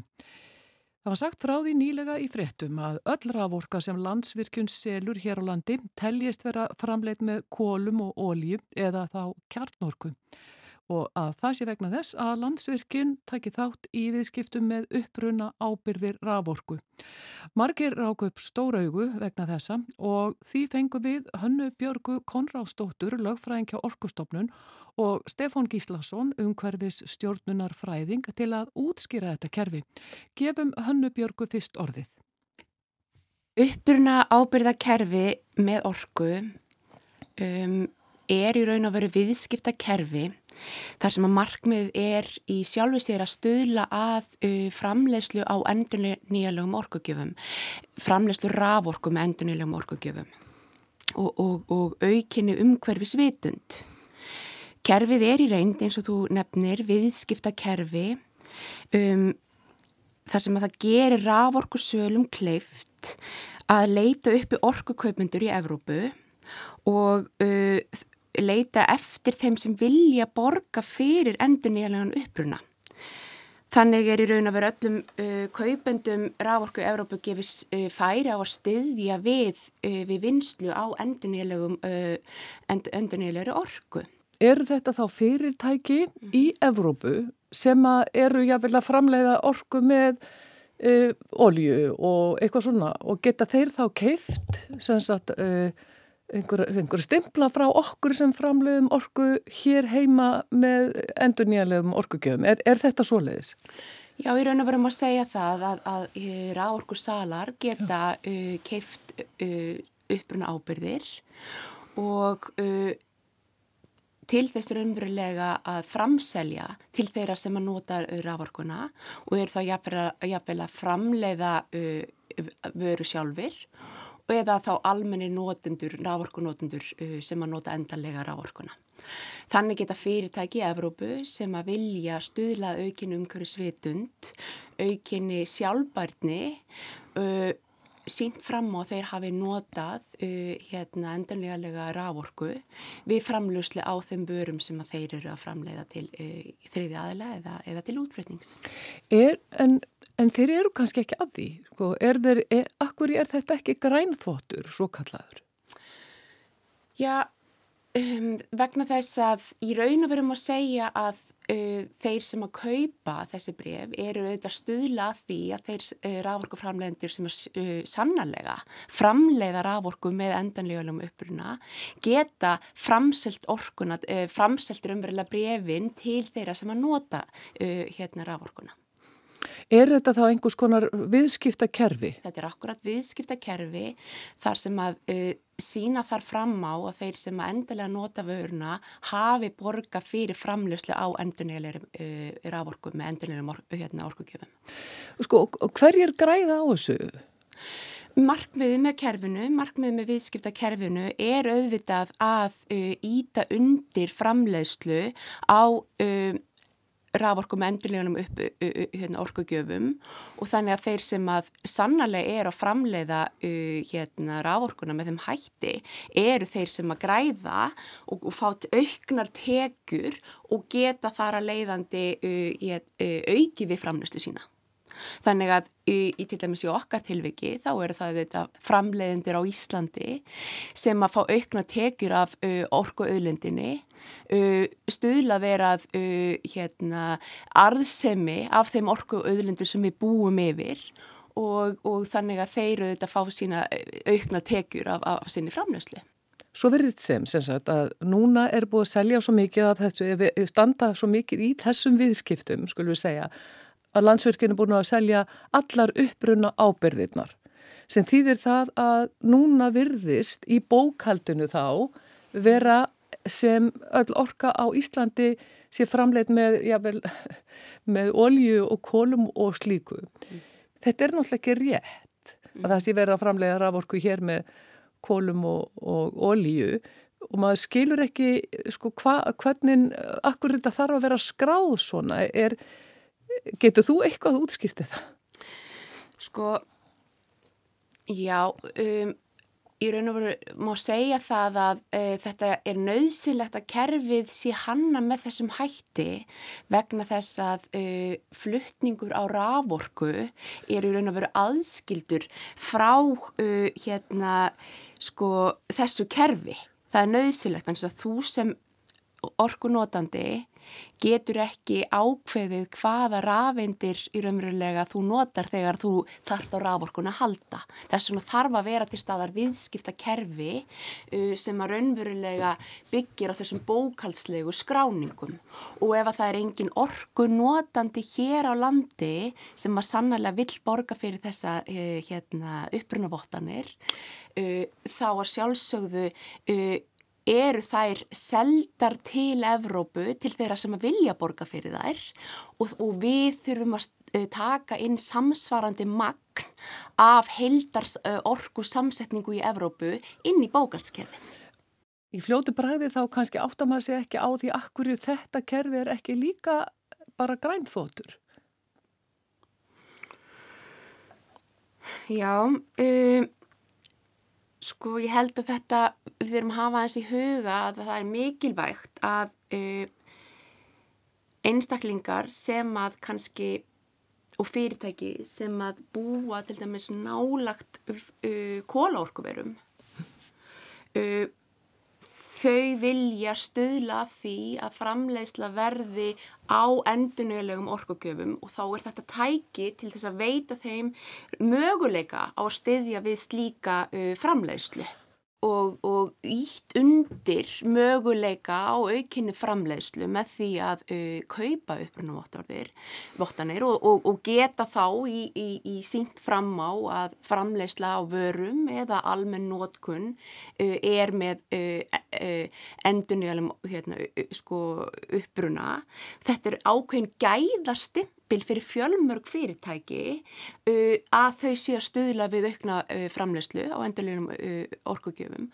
Það var sagt frá því nýlega í fréttum að öll raforka sem landsvirkjun selur hér á landi teljist vera framleitt með kólum og ólíu eða þá kjarnorku og að það sé vegna þess að landsvirkjun taki þátt í viðskiptum með uppbrunna ábyrðir raforku. Margir rák upp stóraugu vegna þessa og því fengum við Hönnu Björgu Konrástóttur, lögfræðingja Orkustofnun og Stefán Gíslason, umhverfis stjórnunar fræðing til að útskýra þetta kerfi. Gefum Hönnu Björgu fyrst orðið. Uppbruna ábyrða kerfi með orku um, er í raun að veru viðskipta kerfi þar sem að markmið er í sjálfu sér að stöðla að framlegslu á endurnýjalegum orkugjöfum, framlegslu raforku með endurnýjalegum orkugjöfum og, og, og aukinni umhverfis vitund. Kerfið er í reynd eins og þú nefnir viðskipta kerfi um, þar sem að það gerir raforkusölum kleift að leita uppi orkukaupendur í Evrópu og uh, leita eftir þeim sem vilja borga fyrir endur nýjanlegan uppruna. Þannig er í raun að vera öllum uh, kaupendum rávorku Evrópu gefis uh, færi á að styðja við, uh, við vinslu á endur nýjanlegum end, endurnýjanlegri orku. Eru þetta þá fyrirtæki í Evrópu sem eru jáfnvel að framleiða orku með uh, olju og eitthvað svona og geta þeir þá keift sem sagt uh, einhver, stimpla frá okkur sem framleiðum orku hér heima með endur nýjanlegum orkugjöfum. Er, er þetta svoleiðis? Já, í raun og verum að segja það að, að ráorku salar geta uh, keift uh, uppruna ábyrðir og uh, til þess raunverulega að framselja til þeirra sem að nota ráorkuna og er þá jafnvel að framleiða uh, vöru sjálfur og eða þá almenni notendur, rávorkunotendur uh, sem að nota endanlega rávorkuna. Þannig geta fyrirtæki í Evrópu sem að vilja stuðlað aukinni umhverju svitund, aukinni sjálfbærni, uh, sínt fram á þeir hafi notað uh, hérna endanlega rávorku við framlösli á þeim börum sem að þeir eru að framleiða til uh, þriði aðila eða, eða til útflutnings. Er, en, en þeir eru kannski ekki að því, sko, er þeir, er, akkur er þetta ekki grænþvottur, svo kallaður? Já, um, vegna þess að í raun og verum að segja að uh, þeir sem að kaupa þessi bref eru auðvitað stuðla að því að þeir uh, rávorkuframlegendur sem er uh, sannarlega framleiða rávorku með endanlegulegum uppruna geta framselt orkuna, uh, framselt umverulega brefin til þeirra sem að nota hérna rávorkuna. Er þetta þá einhvers konar viðskipta kerfi? Þetta er akkurat viðskipta kerfi þar sem að uh, sína þar fram á að þeir sem að endilega nota vöruna hafi borga fyrir framlöslu á endurniðlega uh, rávorku með endurniðlega or, hérna, orkugjöfum. Sko, hverjir græða á þessu? Markmiðið með kerfinu, markmiðið með viðskipta kerfinu er auðvitað að uh, íta undir framleiðslu á uh, raforku með endurlegunum upp hérna, orkugjöfum og þannig að þeir sem að sannarlega er að framleiða hérna, raforkuna með þeim hætti eru þeir sem að græða og, og fát auknar tekur og geta þar að leiðandi uh, uh, auki við framleiðslu sína. Þannig að í, í til dæmis í okkar tilviki þá eru það þetta framleiðendur á Íslandi sem að fá aukna tekjur af uh, orku auðlendinni, uh, stuðla verað uh, hérna, arðsemi af þeim orku auðlendur sem við búum yfir og, og þannig að þeir þetta fá sína aukna tekjur af, af sinni framleiðslu. Svo verður þetta sem, sem sagt, að núna er búið að selja svo mikið að þessu, standa svo mikið í þessum viðskiptum, skulum við segja, að landsverkinu er búin að selja allar uppbrunna ábyrðirnar sem þýðir það að núna virðist í bókaldinu þá vera sem öll orka á Íslandi sé framleitt með, jável, með olju og kolum og slíku. Mm. Þetta er náttúrulega ekki rétt að það sé verið að framleiða raforku hér með kolum og, og olju og maður skilur ekki sko hva, hvernig, akkur þetta þarf að vera skráð svona, er Getur þú eitthvað útskýrt þetta? Sko, já, um, í raun og veru má segja það að uh, þetta er nöðsynlegt að kerfið sé hanna með þessum hætti vegna þess að uh, fluttningur á raforku er í raun og veru aðskildur frá uh, hérna sko þessu kerfi. Það er nöðsynlegt þannig að þú sem orkunótandi getur ekki ákveðið hvaða rafeindir í raunverulega þú notar þegar þú þarft á raforkun að halda. Þess vegna þarf að vera til staðar viðskipta kerfi uh, sem að raunverulega byggir á þessum bókaldslegu skráningum og ef að það er engin orkunótandi hér á landi sem að sannlega vill borga fyrir þessa uh, hérna, upprunavottanir uh, þá að sjálfsögðu eru þær seldar til Evrópu, til þeirra sem vilja borga fyrir þær og, og við þurfum að uh, taka inn samsvarandi magn af heildars uh, orku samsetningu í Evrópu inn í bókaldskerfin. Í fljótu bræði þá kannski áttar maður sig ekki á því akkur þetta kerfi er ekki líka bara grænfótur. Já, um, sko ég held að þetta, við erum að hafa þess í huga að það er mikilvægt að uh, einstaklingar sem að kannski og fyrirtæki sem að búa til dæmis nálagt uh, kólaorkuverum uh, þau vilja stöðla því að framleiðsla verði á endunulegum orkugjöfum og þá er þetta tæki til þess að veita þeim möguleika á að styðja við slíka uh, framleiðslu og, og ítt undir möguleika á aukinni framleiðslu með því að uh, kaupa upprunavottanir og, og, og geta þá í, í, í sínt fram á að framleiðsla á vörum eða almenn nótkun uh, er með uh, uh, endunniðalum hérna, sko, uppruna. Þetta er ákveðin gæðastimpil fyrir fjölmörg fyrirtæki uh, að þau sé að stuðla við aukna uh, framlegslu á endurleginum uh, orkugjöfum.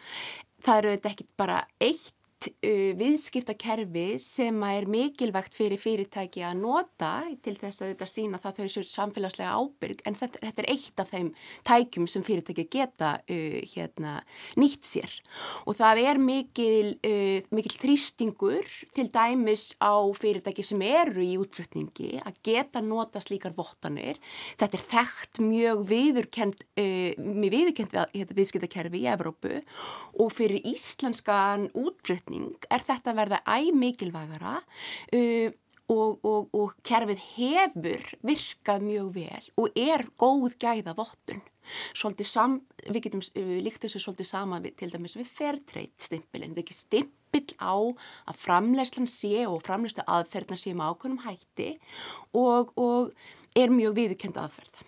Það eru þetta ekki bara eitt uh, viðskiptakerfi sem er mikilvægt fyrir fyrirtæki að nota til þess að þetta sína það þau séu samfélagslega ábyrg en þetta, þetta er eitt af þeim tækjum sem fyrirtæki geta uh, hérna, nýtt sér. Og það er mikil, uh, mikil þrýstingur til dæmis á fyrirtæki sem eru í útflutningi að geta nota slíkar vottanir. Þetta er þekkt mjög viðurkend mjög viðurkend við, hérna, viðskiptakerfi í Evrópu. Og fyrir íslenskan útflutning er þetta að verða æg mikilvægara uh, og, og, og kerfið hefur virkað mjög vel og er góð gæða vottun. Sam, við getum líkt þessu svolítið sama við, til dæmis við fairtrade stimpilin. Það er ekki stimpil á að framlegslan sé og framlegslu aðferðna sé með ákveðnum hætti og, og er mjög viðkend aðferð.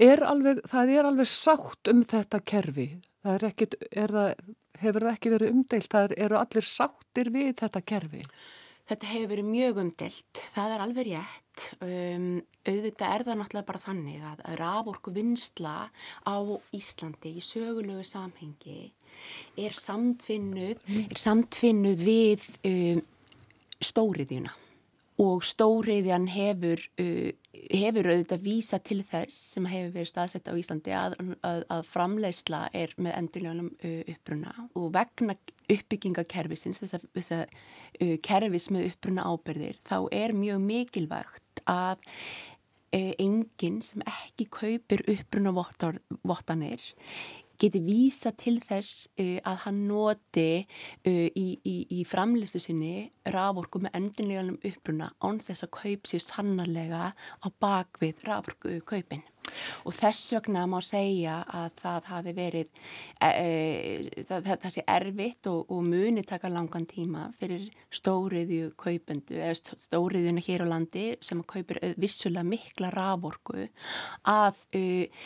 Er alveg, það er alveg sátt um þetta kerfi. Það er ekkit, er það, hefur það ekki verið umdeilt. Það eru allir sáttir við þetta kerfi. Þetta hefur verið mjög umdelt, það er alveg rétt, um, auðvitað er það náttúrulega bara þannig að, að raforku vinsla á Íslandi í sögulegu samhengi er samtfinnuð, er samtfinnuð við um, stóriðjuna og stóriðjan hefur, uh, hefur auðvitað vísa til þess sem hefur verið staðsett á Íslandi að, að, að framleiðsla er með endurljónum uh, uppruna. Og vegna uppbyggingakerfisins, þess að, uh, kerfis með uppruna ábyrðir, þá er mjög mikilvægt að uh, enginn sem ekki kaupir uppruna vottanir geti vísa til þess uh, að hann noti uh, í, í, í framlistu sinni raforku með endinleganum uppruna án þess að kaup sér sannarlega á bakvið raforku kaupin. Og þess vegna má segja að það hafi verið, það, það, það sé erfitt og, og muni taka langan tíma fyrir stóriðju kaupendu, eða stóriðjuna hér á landi sem kaupir vissulega mikla raforku að uh,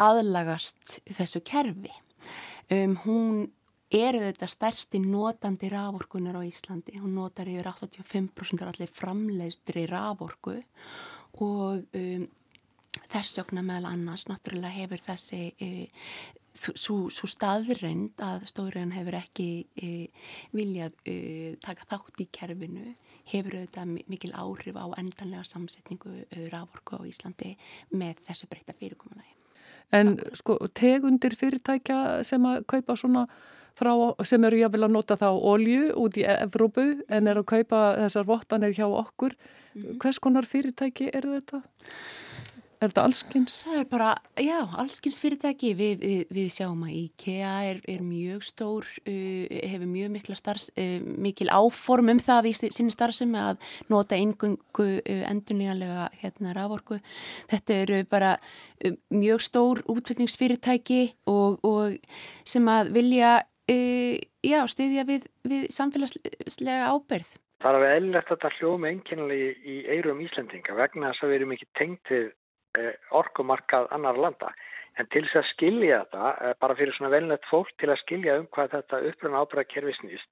aðlagast þessu kerfi. Um, hún eru þetta stærsti notandi raforkunar á Íslandi. Hún notar yfir 85% af allir framleiðstri raforku og um, þess vegna meðal annars náttúrulega hefur þessi uh, svo staðreind að stóriðan hefur ekki uh, viljað uh, taka þátt í kerfinu hefur auðvitað mikil áhrif á endanlega samsetningu raforku á Íslandi með þessu breyta fyrirkomunagi. En sko, tegundir fyrirtækja sem að kaupa svona frá, sem eru jáfnvel að nota þá olju út í Evrópu en eru að kaupa þessar vottanir hjá okkur, hvers konar fyrirtæki eru þetta? Er þetta allskins? Það er bara, já, allskins fyrirtæki. Við, við, við sjáum að IKEA er, er mjög stór, uh, hefur mjög mikla starfs, uh, mikil áform um það í sinni starfsemi að nota eingöngu uh, endurnýjanlega hérna raforku. Þetta eru bara uh, mjög stór útfylgningsfyrirtæki og, og sem að vilja, uh, já, styðja við, við samfélagslega ábyrð. Það er alveg eðlilegt að þetta hljóma einkennilega í, í eirum Íslandinga vegna þess að við erum ekki tengt við eh, orkumarkað annar landa. En til þess að skilja þetta, eh, bara fyrir svona velnett fólk til að skilja um hvað þetta uppröna ábyrðakerfi snýst,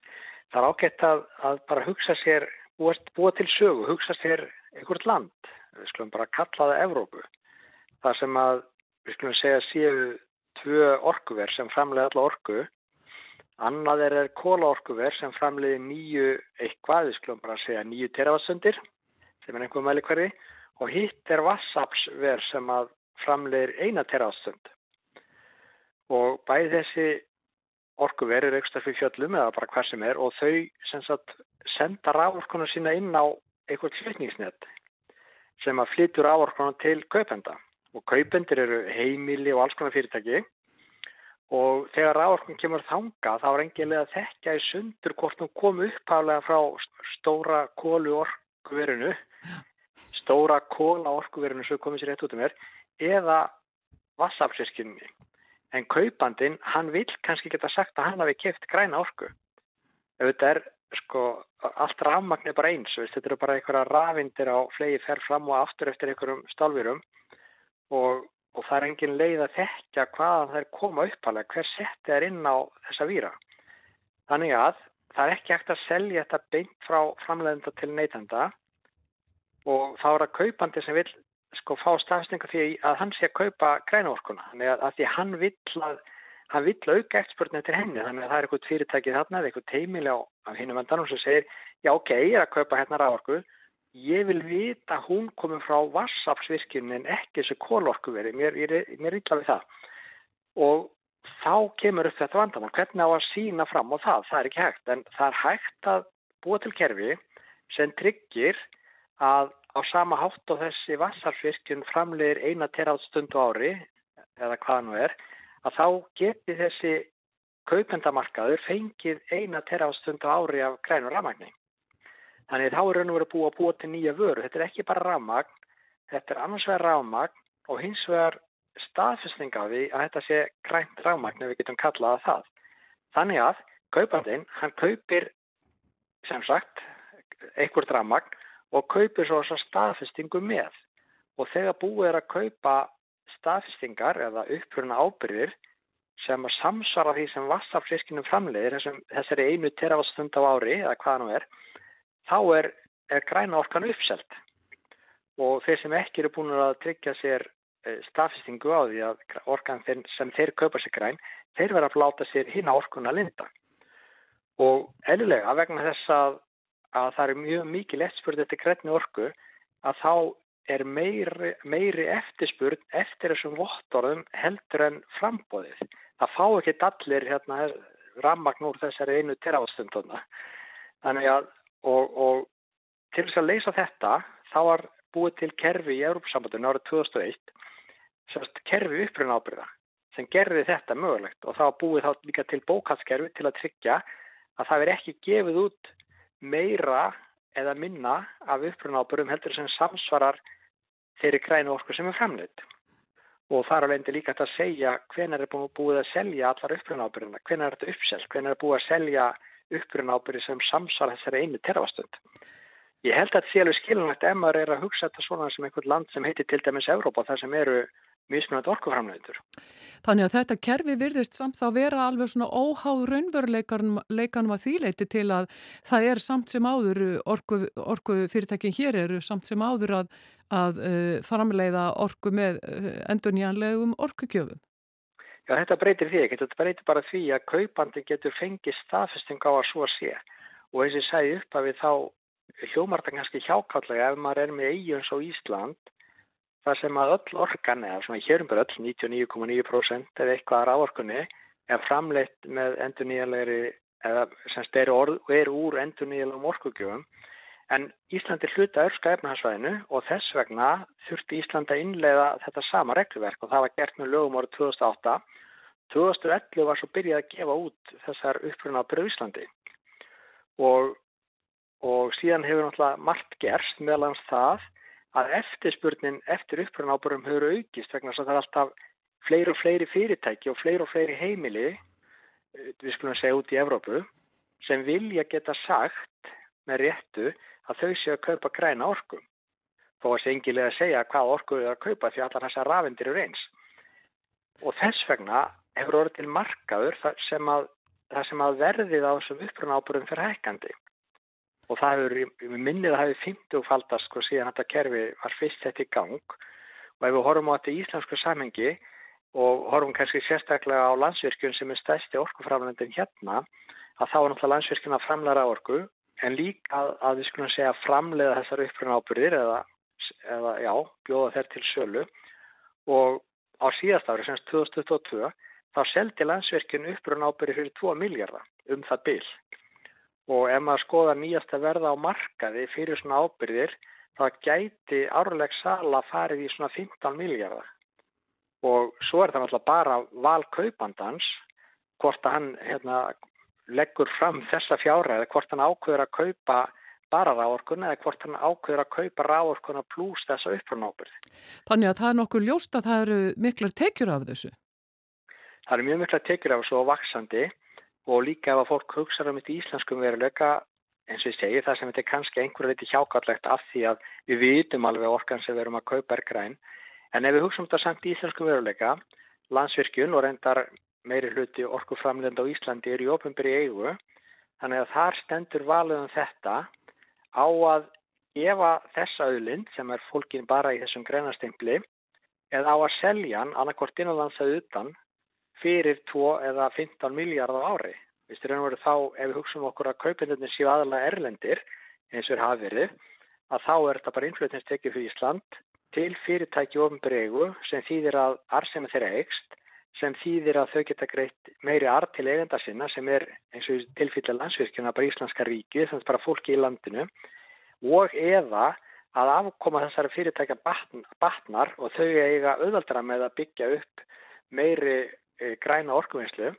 það er ágætt að, að bara hugsa sér, búa, til sögu, hugsa sér einhvert land, við skulum bara kalla það Evrópu. Það sem að, við skulum segja, séu tvö orkuver sem framlega alla orku, annað er, er kólaorkuver sem framleiði nýju eitthvað, við skulum bara segja nýju teravatsundir, sem er einhver mæli hverði, og hitt er vassapsver sem að framleiðir eina teravatstund. Og bæði þessi orkuver eru ekstra fyrir fjöllum eða bara hvað sem er og þau sagt senda rávorkona sína inn á einhvert flutningsnett sem að flyttur rávorkona til kaupenda. Og kaupendur eru heimili og alls konar fyrirtæki og þegar rávorkona kemur þanga þá er enginlega að þekka í sundur hvort hún kom upphálega frá stóra kólu orkuverinu stóra kóla orkuverinu sem komið sér rétt út um mér eða vassafsirkjunni. En kaupandin, hann vil kannski geta sagt að hann hafi keft græna orku. Þetta er, sko, allt rafmagn er bara eins, veist, þetta eru bara einhverja rafindir á flegi fer fram og aftur eftir einhverjum stálvirum og, og það er engin leið að þekka hvaðan er koma uppalega, hver setti er inn á þessa víra. Þannig að það er ekki hægt að selja þetta beint frá framleiðenda til neytenda og þá er það kaupandi sem vil sko fá stafsninga því að hann sé að kaupa grænaorkuna. Þannig að, að því hann vill að hann vill auka eftirspurnin til henni. Þannig að það er eitthvað fyrirtæki þarna eða eitthvað teimili á, hinnum endanum sem segir já ok, ég er að kaupa hérna ráorku ég vil vita að hún komið frá vassafsvirkjunni en ekki þessu kólorkuveri, mér, mér er illa við það. Og þá kemur upp þetta vandamann, hvernig á að sína fram á það, það er ekki hægt. En það er hægt að búa til kerfi sem tryggir að á sama hátt og þessi vassarfyrkjun framlegir eina teráðstund á ári eða hvað nú er að þá geti þessi kaupendamarkaður fengið eina teráðstund á ári af grænur rafmagni. Þannig þá er raun og verið að búa til nýja vöru. Þetta er ekki bara rafmagn, þetta er annars vegar rafmagn og hins vegar staðfestning af því að þetta sé grænt rafmagn ef við getum kallaða það. Þannig að kaupandinn, hann kaupir sem sagt einhvert rafmagn og kaupir svo þessa staðfestingu með. Og þegar búið er að kaupa staðfestingar eða uppruna ábyrðir sem að samsvara því sem vassafliskinum framleiðir, þessum, þessari einu teravastund á ári eða hvaða nú er, þá er, er græna orkan uppselt. Og þeir sem ekki eru búin að tryggja sér staðfestingu á því að orkan sem þeir kaupa sér græn, þeir verða að láta sér hinn orkuna linda. Og eðlulega vegna þess að að það er mjög mikið eftirspurð eftir grætni orku að þá er meiri, meiri eftirspurð eftir þessum vottorðum heldur en frambóðið. Það fá ekki allir hérna, rammagn úr þessari einu terafstunduna. Þannig að og, og til þess að leysa þetta þá var búið til kerfi í Európa-sambandinu árið 2001 semst kerfi uppruna ábyrða sem gerði þetta mögulegt og það búið þá líka til bókatskerfi til að tryggja að það er ekki gefið út meira eða minna af upprunáburum heldur sem samsvarar þeirri grænu orku sem er framleitt. Og þar alveg endur líka að segja hvenar er búið að selja allar upprunáburina, hvenar er þetta uppselt, hvenar er búið að selja upprunáburi sem samsvarar þessari einu terrafastund. Ég held að þetta sé alveg skilunægt ef maður er að hugsa þetta svona sem einhvern land sem heitir til dæmis Evrópa þar sem eru mismunandi orkuframleitur. Þannig að þetta kerfi virðist samt þá vera alveg svona óháð raunveruleikanum að þýleiti til að það er samt sem áður orku, orku fyrirtækin hér eru samt sem áður að, að uh, framleiða orku með uh, endurnjánlegum orkukjöfum. Já, þetta breytir því ekki. Þetta breytir bara því að kaupandi getur fengið staðfesting á að svo sé og eins og ég segi upp að við þá hljómarta kannski hjákallega ef maður er með eigin svo Ísland þar sem að öll orkan eða svona hérum bara öll 99,9% eða eitthvað af ráorkunni er framleitt með endurnýjanlegri eða semst er, orð, er úr endurnýjanlegum orkugjöfum. En Íslandi hluta örska efnahansvæðinu og þess vegna þurfti Íslandi að innleiða þetta sama regluverk og það var gert með lögum árið 2008 2011 var svo byrjað að gefa út þessar uppruna á Byrju Íslandi. Og, og síðan hefur náttúrulega margt gerst meðlans það að eftirspurnin eftir uppruna ábúrum hefur aukist vegna þess að það er alltaf fleiri og fleiri fyrirtæki og fleiri og fleiri heimili eh, við skulum segja út í Evrópu sem vilja geta sagt með réttu að þau séu að kaupa græna orku. Þó að sengilega að segja hvað orku þau að kaupa því allar þessar rafindir eru eins. Og þess vegna hefur orðið til markaður þar sem að, þar sem að verðið á þessum uppruna ábúrum fyrir hækkandi og það hefur, minnið að það hefur 50 faldast sko síðan þetta kerfi var fyrst þetta í gang. Og ef við horfum á þetta í íslensku samhengi og horfum kannski sérstaklega á landsvirkjun sem er stæsti orkuframlendin hérna að þá er náttúrulega landsvirkjun að framlæra orku en líka að, að við skulum segja framleiða þessar uppruna ábyrðir eða, eða já, bjóða þeir til sölu. Og á síðast ári, semst 2022 þá seldi landsvirkjun uppruna ábyrðir fyrir 2 miljardar um það bil og ef maður skoða nýjasta verða á markaði fyrir svona ábyrðir þá gæti árleg sala farið í svona 15 miljardar og svo er það náttúrulega bara val kaupandans hvort að hann hérna, leggur fram þessa fjára eða hvort hann ákveður að kaupa bara ráorkuna eða hvort hann ákveður að kaupa ráorkuna pluss þessa upprunábyrð. Þannig að það er nokkur ljóst að það eru miklar tekjur af þessu. Það eru mjög miklar tekjur af þessu og vaksandi og líka ef að fólk hugsaður um þetta íslenskum veruleika eins og ég segi það sem þetta er kannski einhverju viti hjákallegt af því að við vitum alveg orkan sem við erum að kaupa er græn. En ef við hugsaum þetta samt íslenskum veruleika landsvirkjun og reyndar meiri hluti orkuframlenda á Íslandi er í ofinbyrji eigu. Þannig að þar stendur valið um þetta. Á að gefa þessa auðlind sem er fólkin bara í þessum greinastempli eða á að selja hann annarkort innanlands að utan fyrir 2 eða 15 miljardar á ári. Við styrir að þá ef við hugsaum okkur að kaupindunni séu aðalega erlendir eins og er hafi verið að þá er þetta bara innflutningstekið fyrir Ísland til fyrirtæki ofinbregu sem þýðir að arsemi þeirra eigst sem þýðir að þau geta greitt meiri art til eigenda sinna sem er eins og tilfyllir landsvirkjuna bara Íslandska ríki sem er bara fólki í landinu og eða að afkoma þessari fyrirtækja batnar og þau eiga auðvaldra með að byggja upp meiri græna orkuvinslu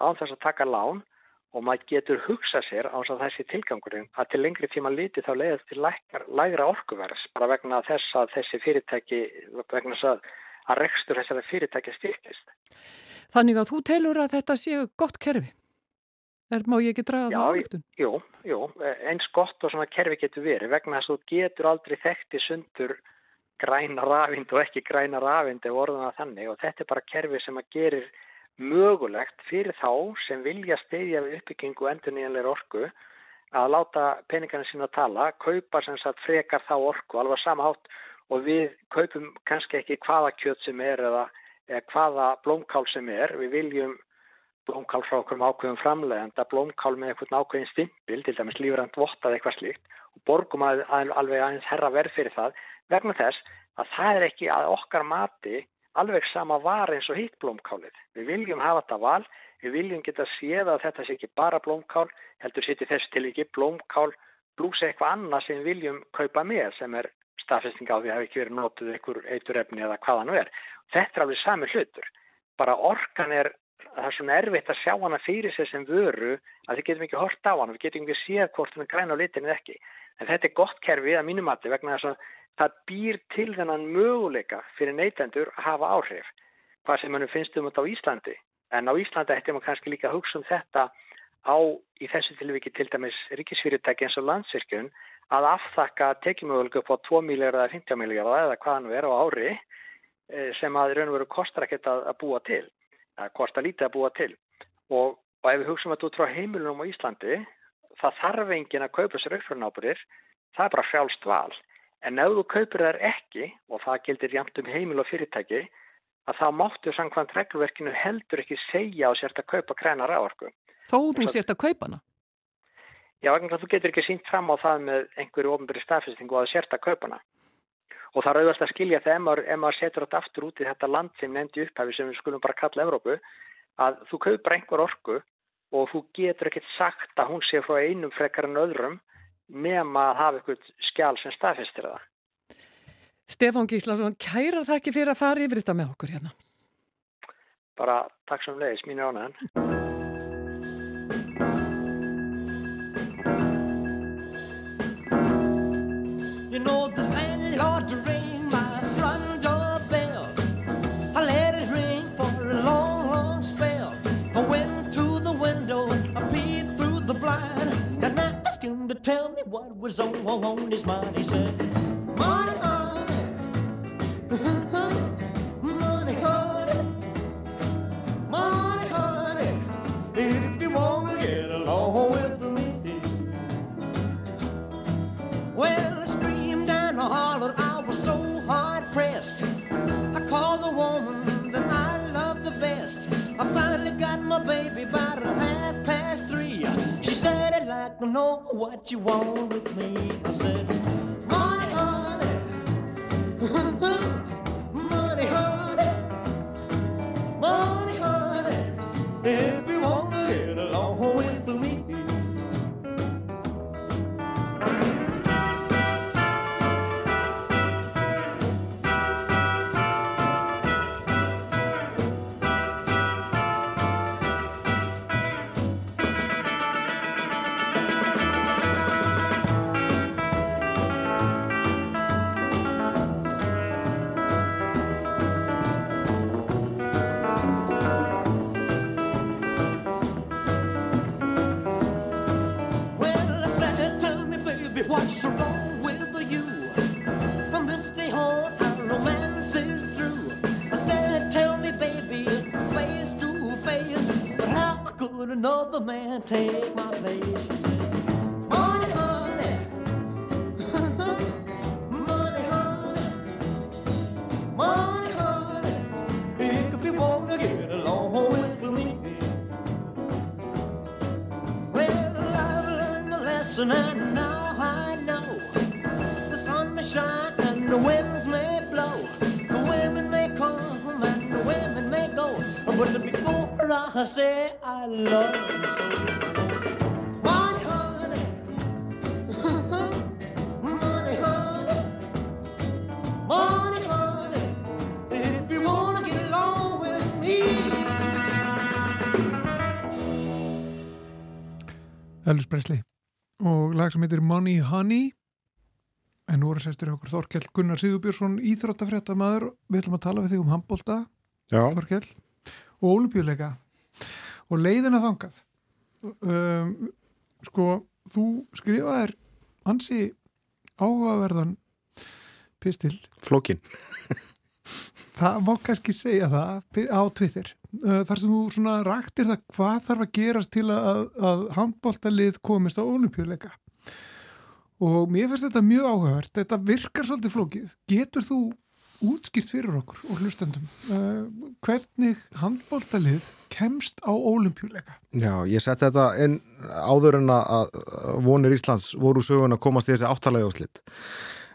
án þess að taka lán og maður getur hugsa sér á þess að þessi tilgangurinn að til lengri tíma líti þá leiðast til lægra orkuverðs bara vegna þess að þessi fyrirtæki vegna þess að, að rekstur þessari fyrirtæki styrkist. Þannig að þú telur að þetta séu gott kerfi? Er, má ég ekki draga það áluftun? Jú, jú, eins gott og svona kerfi getur verið vegna þess að þú getur aldrei þekkti sundur græna rafind og ekki græna rafind ef orðuna þannig. Og þetta er bara kerfi sem að gerir mögulegt fyrir þá sem vilja steyðja við uppbyggingu endur nýjanleir orku að láta peningarna sína að tala, kaupa sem sagt frekar þá orku alveg samahátt og við kaupum kannski ekki hvaða kjöt sem er eða, eða hvaða blómkál sem er, við viljum blómkál frá okkur með ákveðum framlegenda, blómkál með eitthvað ákveðin stimpil, til dæmis lífrand vottað eitthvað slíkt og borgum að, að, alveg aðeins herra verð fyrir það vegna þess að það er ekki að okkar mati alveg sama var eins og hitt blómkálið. Við viljum hafa þetta val, við viljum geta séð að þetta sé ekki bara blómkál, heldur sétti þess til ekki blómkál blús eitthvað annað sem viljum kaupa með sem er staðfesting á því að hafi ekki verið nótuð einhver eiturefni eða hvaða nú er. Þetta er alveg sami hlutur. Bara orkan er, það er svona erfitt að sjá hana fyrir sig sem vöru að við getum ekki hort á hana, við getum ekki séð hvort hún er græn á litin eða ekki. En þetta er gott kerfi að mínumati vegna þess að það býr til þennan möguleika fyrir neytendur að hafa áhrif. Hvað sem mannum finnst um þetta á Íslandi. En á Íslandi ættum við kannski líka að hugsa um þetta á í þessu tilviki til dæmis ríkisfyrirtæki eins og landsvirkjun að aftakka tekjumöguleika upp á 2 miljardar eða 50 miljardar eða hvaðan við erum á ári sem að raun og veru kostar ekkert að, að búa til, að kostar lítið að búa til. Og, og ef við hugsaum að þú trá heimilunum á Íslandi, það þarf engin að kaupa sér aukfjörnábúrir, það er bara frjálst val. En ef þú kaupir þær ekki, og það gildir jæmt um heimil og fyrirtæki, að þá máttu samkvæmt reglverkinu heldur ekki segja á sért að kaupa kræna ráorku. Þó þú sért að kaupa hana? Já, þú getur ekki sínt fram á það með einhverju ofnbyrri staðfestingu að sért að kaupa hana. Og það er auðvitað að skilja það ef maður, ef maður setur þetta aftur út í þetta land sem nefndi upphafi sem við skulum bara kalla Evrópu að þú kaupir einhver orku og þú getur ekkert sagt að hún sé frá einum frekar en öðrum nema að hafa eitthvað skjál sem staðfestir það. Stefán Gíslason, kærar það ekki fyrir að fara yfir þetta með okkur hérna? Bara takk sem leiðis, mín er to tell me what was on, on his mind. He said, Money, honey, [LAUGHS] money, honey, money, honey. If you wanna get along with me. Well, I screamed and I hollered, I was so hard pressed. I called the woman that I love the best. I finally got my baby by a half past like to know what you want with me. I said, Money, honey, [LAUGHS] money, honey, take Presley og lag sem heitir Money Honey. En nú er sestur okkur Þorkell Gunnar Sigurbjörnsson íþróttafréttamaður. Við ætlum að tala við þig um handbólta Já, Þorkell og olimpíuleika og leiðina þangað. Um, sko þú skrifaðir ansi áhugaverðan pistil. Flókin. Það má kannski segja það á Twitter. Uh, þar sem þú svona raktir það hvað þarf að gerast til að, að handbóltalið komist á olimpíuleika og mér finnst þetta mjög áhugavert. Þetta virkar svolítið flókið. Getur þú útskýrt fyrir okkur og hlustendum uh, hvernig handbóltalið kemst á olimpíuleika Já, ég sett þetta inn áður en að vonir Íslands voru sögun að komast í þessi áttalega úrslit.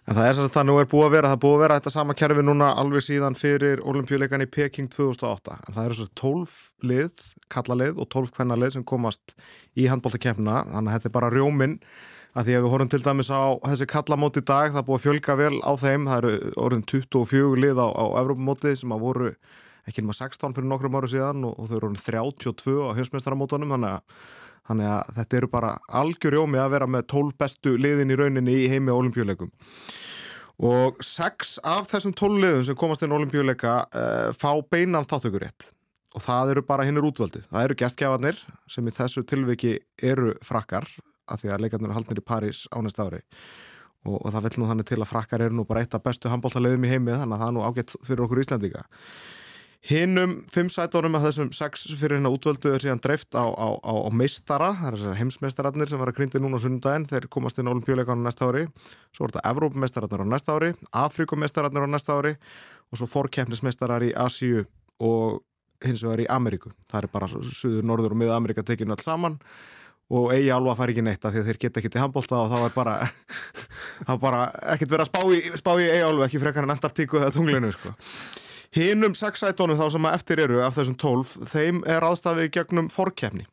En það er sem sagt það nú er búið að vera, það er búið að vera þetta sama kerfi núna alveg síðan fyrir olimpíuleikan í Peking 2008. En það eru svo 12 lið, kallalið og 12 kvennalið sem komast í handbóltakefna. Þannig að þetta er bara rjóminn að því að við horfum til dæmis á þessi kallamóti í dag, það er búið að fjölga vel á þeim. Það eru orðin 24 lið á, á Evrópamóti sem að voru ekki nema 16 fyrir nokkrum áru síðan og, og þau eru orðin 32 á heimsmeistaramótunum þannig að, þannig að þetta eru bara algjörjómi að vera með 12 bestu liðin í rauninni í heimi á olimpíuleikum og 6 af þessum 12 liðum sem komast inn á olimpíuleika uh, fá beinan þáttökurétt og það eru bara hinnur útvöldi það eru gestgjafarnir sem í þessu tilviki eru frakkar af því að leikarnir eru haldnir í París á næsta ári. Og, og það vil nú þannig til að frakkar eru nú bara eitt af bestu handbóltaleðum í heimi þannig að það er nú ágætt fyrir okkur Íslandíka Hinnum fimm sætónum af þessum sex fyrir hérna útvöldu er síðan dreift á, á, á, á meistara, það er þessar heimsmeistararnir sem var að grindi núna á sunnudaginn, þeir komast inn á olimpíuleikanum næsta ári, svo er þetta Evrópumeistararnir á næsta ári, Afrikumeistararnir á næsta ári og svo fórkeppnismeistarar í Asíu og hins vegar í Ameríku, það er bara Suður, Norður og Miða Ameríka tekinu alls saman og eigi alveg að fara ekki neitt af því að þeir geta ekki til handbólta og þá er bara [LAUGHS] bara ekkert verið að spá í, spá í eigi alveg ekki frekar en Antartíku eða tunglinu sko. Hinnum sex sætónum þá sem að eftir eru af þessum tólf, þeim er aðstafið gegnum fórkeppni.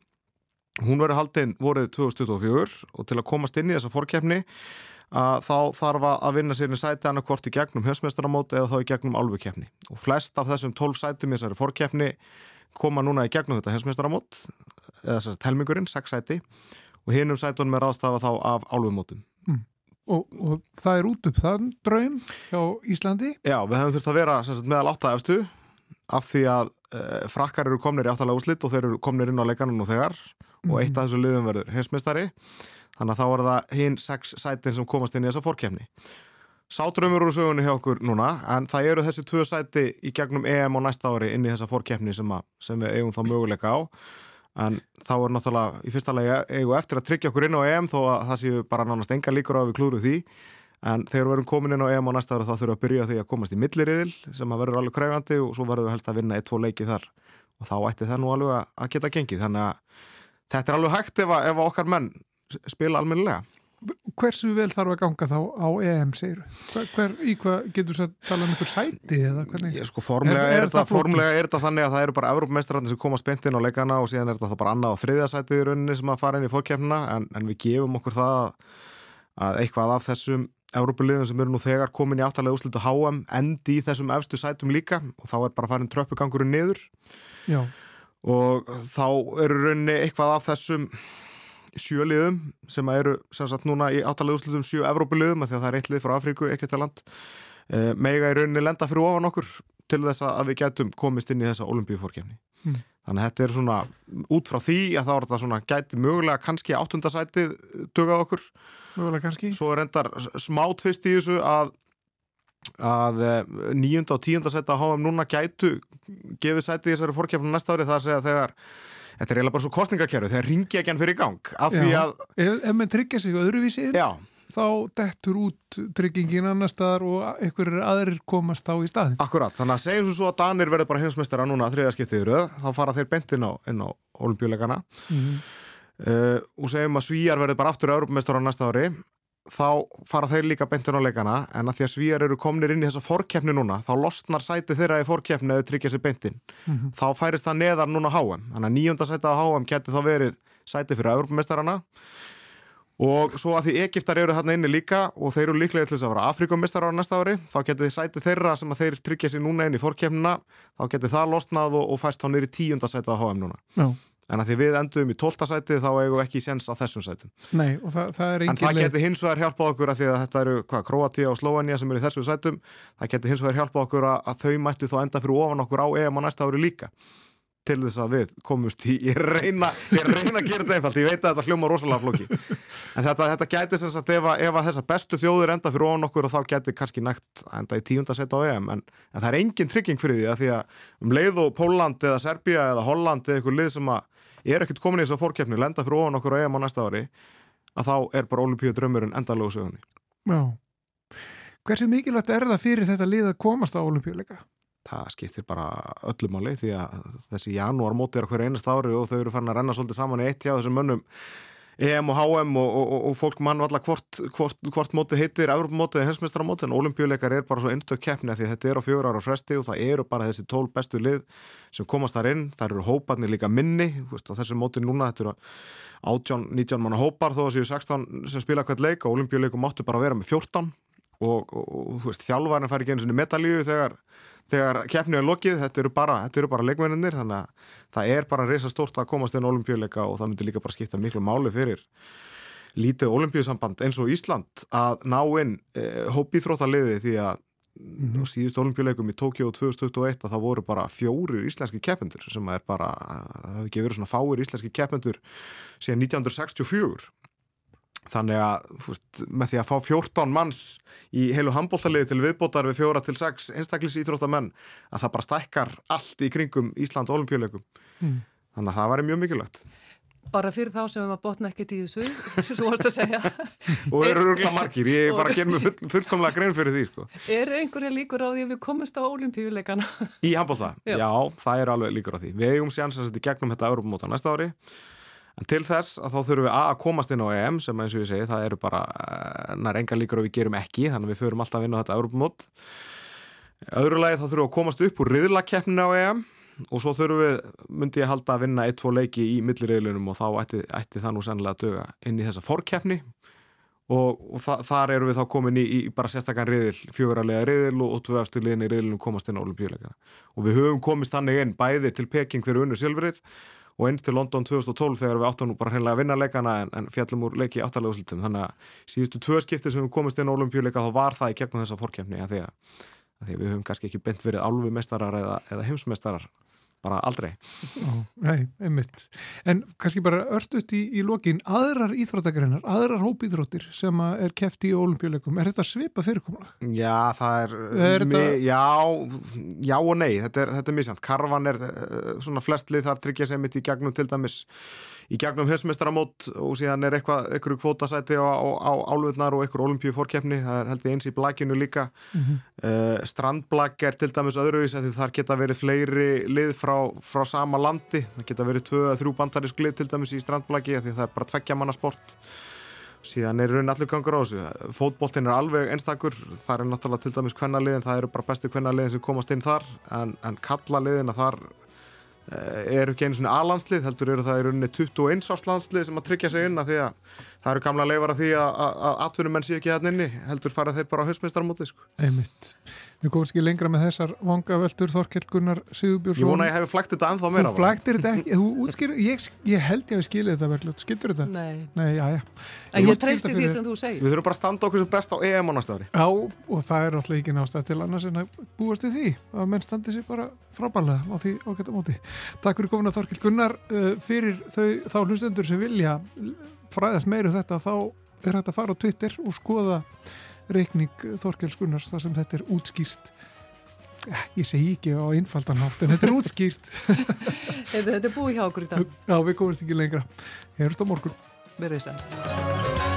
Hún verið haldinn vorið 2024 og til að komast inn í þessa að þá þarf að vinna sér í sæti annarkvort í gegnum höfsmeistaramót eða þá í gegnum álfukeppni. Og flest af þessum tólf sætum í þessari fórkeppni koma núna í gegnum þetta höfsmeistaramót eða þess að telmingurinn, sex sæti og hinnum sætunum er aðstafa þá af álfumótum. Og, og það er út upp þann draum hjá Íslandi. Já, við hefum þurft að vera sagt, meðal átta efstu af því að e, frakkar eru komnir í áttalega úslit og þeir eru komnir inn á leikanum nú þegar. Og eitt af þessu liðum verður heimsmeistari. Þannig að þá er það hinn sex sætin sem komast inn í þessa fórkefni Sátrömmur úr sögunni hjá okkur núna en það eru þessi tvö sæti í gegnum EM á næsta ári inn í þessa fórkefni sem, sem við eigum þá möguleika á en þá er náttúrulega í fyrsta lagi eigum eftir að tryggja okkur inn á EM þó að það séu bara nánast enga líkur á að við klúru því. En þegar við verum komin inn á EM á næsta ári þá þurfum við að byrja því að komast í milliriðil sem að verður alveg kræfandi og svo verður við helst að vinna eitt, tvo leiki þar. Og þá ætti það nú alveg að geta gengið. Þannig að þetta er alveg hægt ef, ef okkar menn spila almennilega Hversu vel þarf að ganga þá á EM, segir hver, hver, í hvað getur þú að tala um einhver sæti eða hvernig? Ég, sko, formlega, Er- er, er það formlega er þetta þannig að það eru bara Evrópmestrarnir sem koma spennt inn á leikana og síðan er þá bara annað og þriðja sætið í rauninni sem að fara inn í fórkjörnuna en, en við gefum okkur það að, að eitthvað af þessum Evrópuliðum sem eru nú þegar komin í áttalega úslit á HM endi í þessum efstu sætum líka og þá er bara farin tröppugangurinn niður. Já, og þá eru rauninni eitthvað af þessum sjöliðum sem eru sem sagt núna í áttalega úrslutum sjö Evrópuliðum af því að það er eitt lið frá Afríku, ekkert að land e, mega í rauninni lenda fyrir ofan okkur til þess að við getum komist inn í þessa olimpíufórkefni Mm. þannig að þetta er svona út frá því að þá er þetta svona gæti mögulega kannski áttundasætið tugað okkur mögulega kannski. svo er endar smá tvist í þessu að að eh, níunda og tíunda á HM núna gætu gefið sæti þessari fórkefni næsta ári það að segja þegar þetta er eiginlega bara svo kostningakerfi þegar ringi ekki hann fyrir gang af því að, Ef, ef menn tryggja sig öðruvísi já, þá dettur út tryggingin annar staðar og einhverjir aðrir komast á í staðin. akkurat, þannig að segjum svo að Danir verður bara hinsmestara núna þriða skiptið í röð, þá fara þeir bent inn á, á olimpíuleikana Mm. uh, og segjum að Svíjar verður bara aftur Europamestara á næsta ári þá fara þeir líka bentin á leikana en að því að Svíjar eru komnir inn í þessa fórkeppni núna þá losnar sæti þeirra í fórkeppni eða tryggja sér bentin Mhm. þá færist það neðar núna HM þannig að níunda sæti á HM geti þá verið sæti fyrir Europamestarana og svo að því Egiptar eru þarna inni líka og þeir eru líklega til þess að vera Afrikumestara á næsta ári þá geti þið sæti þeirra sem að þeir tryggja sér núna inn í fórkeppnina þá geti það losnað og, og fæst þá nýri tíunda sæti á HM núna. Já, en að því við endum í tólta sæti þá eigum við ekki séns á þessum sætum. Nei, og það, það er en engin það geti hins vegar hjálpað okkur að því að þetta eru hvað, Kroatia og Slovenia sem eru í þessu sætum. Það geti hins vegar hjálpað okkur að, að þau mættu þá enda fyrir ofan okkur á EM á næsta ári líka. Til þess að við komumst í ég reyna, ég reyna að gera þetta einfalt. Ég veit að þetta hljóma rosalega flóki. En þetta, þetta gæti sem sagt ef að, ef að þessar bestu þjóður enda fyrir ofan okkur og þá gæti kannski nægt að enda í tíunda set á EM. En, en það er engin trygging fyrir því að því að um leið og Póland eða Serbia eða Holland eða eitthvað lið sem að er ekkert komin í þess að fórkeppni lenda fyrir ofan okkur á EM á næsta ári að þá er bara olimpíu drömmurinn endalögu sögunni Já. Hversu mikilvægt er það fyrir þetta lið að komast á olimpíuleika? það skiptir bara öllu máli því að þessi janúar móti er hverju einast ári og þau eru farin að renna svolítið saman í eitt hjá þessum mönnum EM og HM og, og, og, og fólk mann valla hvort, hvort, hvort móti heitir Evropamóti eða hensmestramóti en olimpíuleikar er bara svo einstök keppni að því að þetta er á fjögur ára fresti og það eru bara þessi tól bestu lið sem komast þar inn, þar eru hóparnir líka minni veist, á þessu móti núna þetta eru 18, 19 manna hópar þó að séu 16 sem spila hvert leik og olimpíuleikum máttu bara vera með 14 og, og, og þú veist, þjálfarinn fær ekki einu sinni medalíu þegar, þegar keppnið er lokið, þetta eru bara, bara leikmennir, þannig að það er bara reysa stórt að komast inn á olimpíuleika og það myndi líka bara skipta miklu máli fyrir lítið olimpíusamband eins og Ísland að ná inn e, hópíþróttaliði því að mm -hmm. síðust olimpíuleikum í Tókjó 2021 að það voru bara fjórir íslenski keppendur sem er bara, það hefur ekki verið svona fáir íslenski keppendur síðan 1964 þannig að veist, með því að fá 14 manns í heilu handbóltaliði til viðbótar við fjóra til sex einstaklis íþróttamenn að það bara stækkar allt í kringum Ísland og olimpíuleikum Mm. þannig að það væri mjög mikilvægt Bara fyrir þá sem við botna ekkert í þessu, [LAUGHS] svo vorst að segja. og eru örgulega margir, ég er bara að gera mig full, fullkomlega grein fyrir því sko. Er einhverja líkur á því að við komumst á olimpíuleikana? í handbólta, Já. já. það er alveg líkur á því við eigum séans að setja í gegnum þetta Europamóta næsta ári En til þess að þá þurfum við að komast inn á EM sem eins og ég segi, það eru bara eh, nær enga líkur og við gerum ekki, þannig að við förum alltaf að vinna þetta Europamót. Öðru lagi þá þurfum við að komast upp úr riðlakeppninu á EM og svo þurfum við, myndi ég halda að vinna 1-2 leiki í milliriðlunum og þá ætti, ætti það nú sennilega að döga inn í þessa forkeppni og, og þa þar eru við þá komin í, í bara sérstakann riðil, fjögurarlega riðil og, og í riðilunum komast inn á olimpíuleikana. Og við höfum komist þannig inn bæði til Peking þegar og eins til London 2012 þegar við áttum nú bara hreinlega að vinna leikana en, en fjallum úr leiki áttalega úrslitum. Þannig að síðustu tvö skipti sem við komist inn á olimpíuleika þá var það í gegnum þessa forkeppni að því að, að því að við höfum kannski ekki bent verið álfumestarar eða, eða heimsmestarar bara aldrei. Nei, einmitt. En kannski bara örstuðt í, í lokin, aðrar íþróttagreinar, aðrar hópíþróttir sem er keft í olimpíuleikum, er þetta svipa fyrirkomulag? Já, það er, Er mi, þetta- já, já og nei þetta er, er misjant, karvan er uh, svona flestlið þar tryggja sig mitt í gegnum til dæmis í gegnum heimsmeistaramót og síðan er eitthvað, kvótasæti á, á, á álfurnar og eitthvað olimpíu fórkeppni það er held ég eins í blækinu líka. Mm strandblæk er til dæmis öðruvís af því þar geta verið fleiri lið frá, frá sama landi, það geta verið tvö að þrjú bandarisk lið til dæmis í strandblæki því það er bara tveggja manna sport. Síðan er í raunin allur gangur á þessu. Fótboltinn er alveg einstakur. Það er náttúrulega til dæmis kvennaliðin það eru bara bestu kvennaliðin sem komast inn þar en, en kallaliðin að þar eh, eru ekki einu svona A-landslið heldur eru það í rauninni 21 árs landslið sem að tryggja sig inn að því að það eru gamla leifar að því að, að, að atvinnumenn sé ekki hérna inni heldur fara þeir bara á hausmeistarmóti sko. Einmitt. Við komumst ekki lengra með þessar vangaveltur Þorkell Gunnar Sigurbjörnsson. ég vona að ég hefði flækt þetta ennþá meira Þú flagtir þetta ekki, þú útskýr, ég, ég held ég að við skilja þetta verðljótt, skildur þetta? Nei, Nei, já, já. ég treysti útskýrst því sem þú segir. við þurfum bara að standa okkur sem best á EM á næsta ári Já, og það er alltaf ekki nástæð til annars en að búast við því að menn standi sér bara frábælega á því ágæta móti. Takk fyrir komin að Þorkell Gunnar uh, fyrir þau, þá hlustendur sem vilja fræðast meiru þetta þá er hægt að fara á Twitter og skoða reikning Þorkels Gunnars þar sem þetta er útskýrt Ja, ég segi ekki á einfaldan hátt en þetta er útskýrt [LAUGHS] Þetta þetta er búið hjá okkur í dag. Já, við komumst ekki lengra. Herust á morgun. Verðið sæl.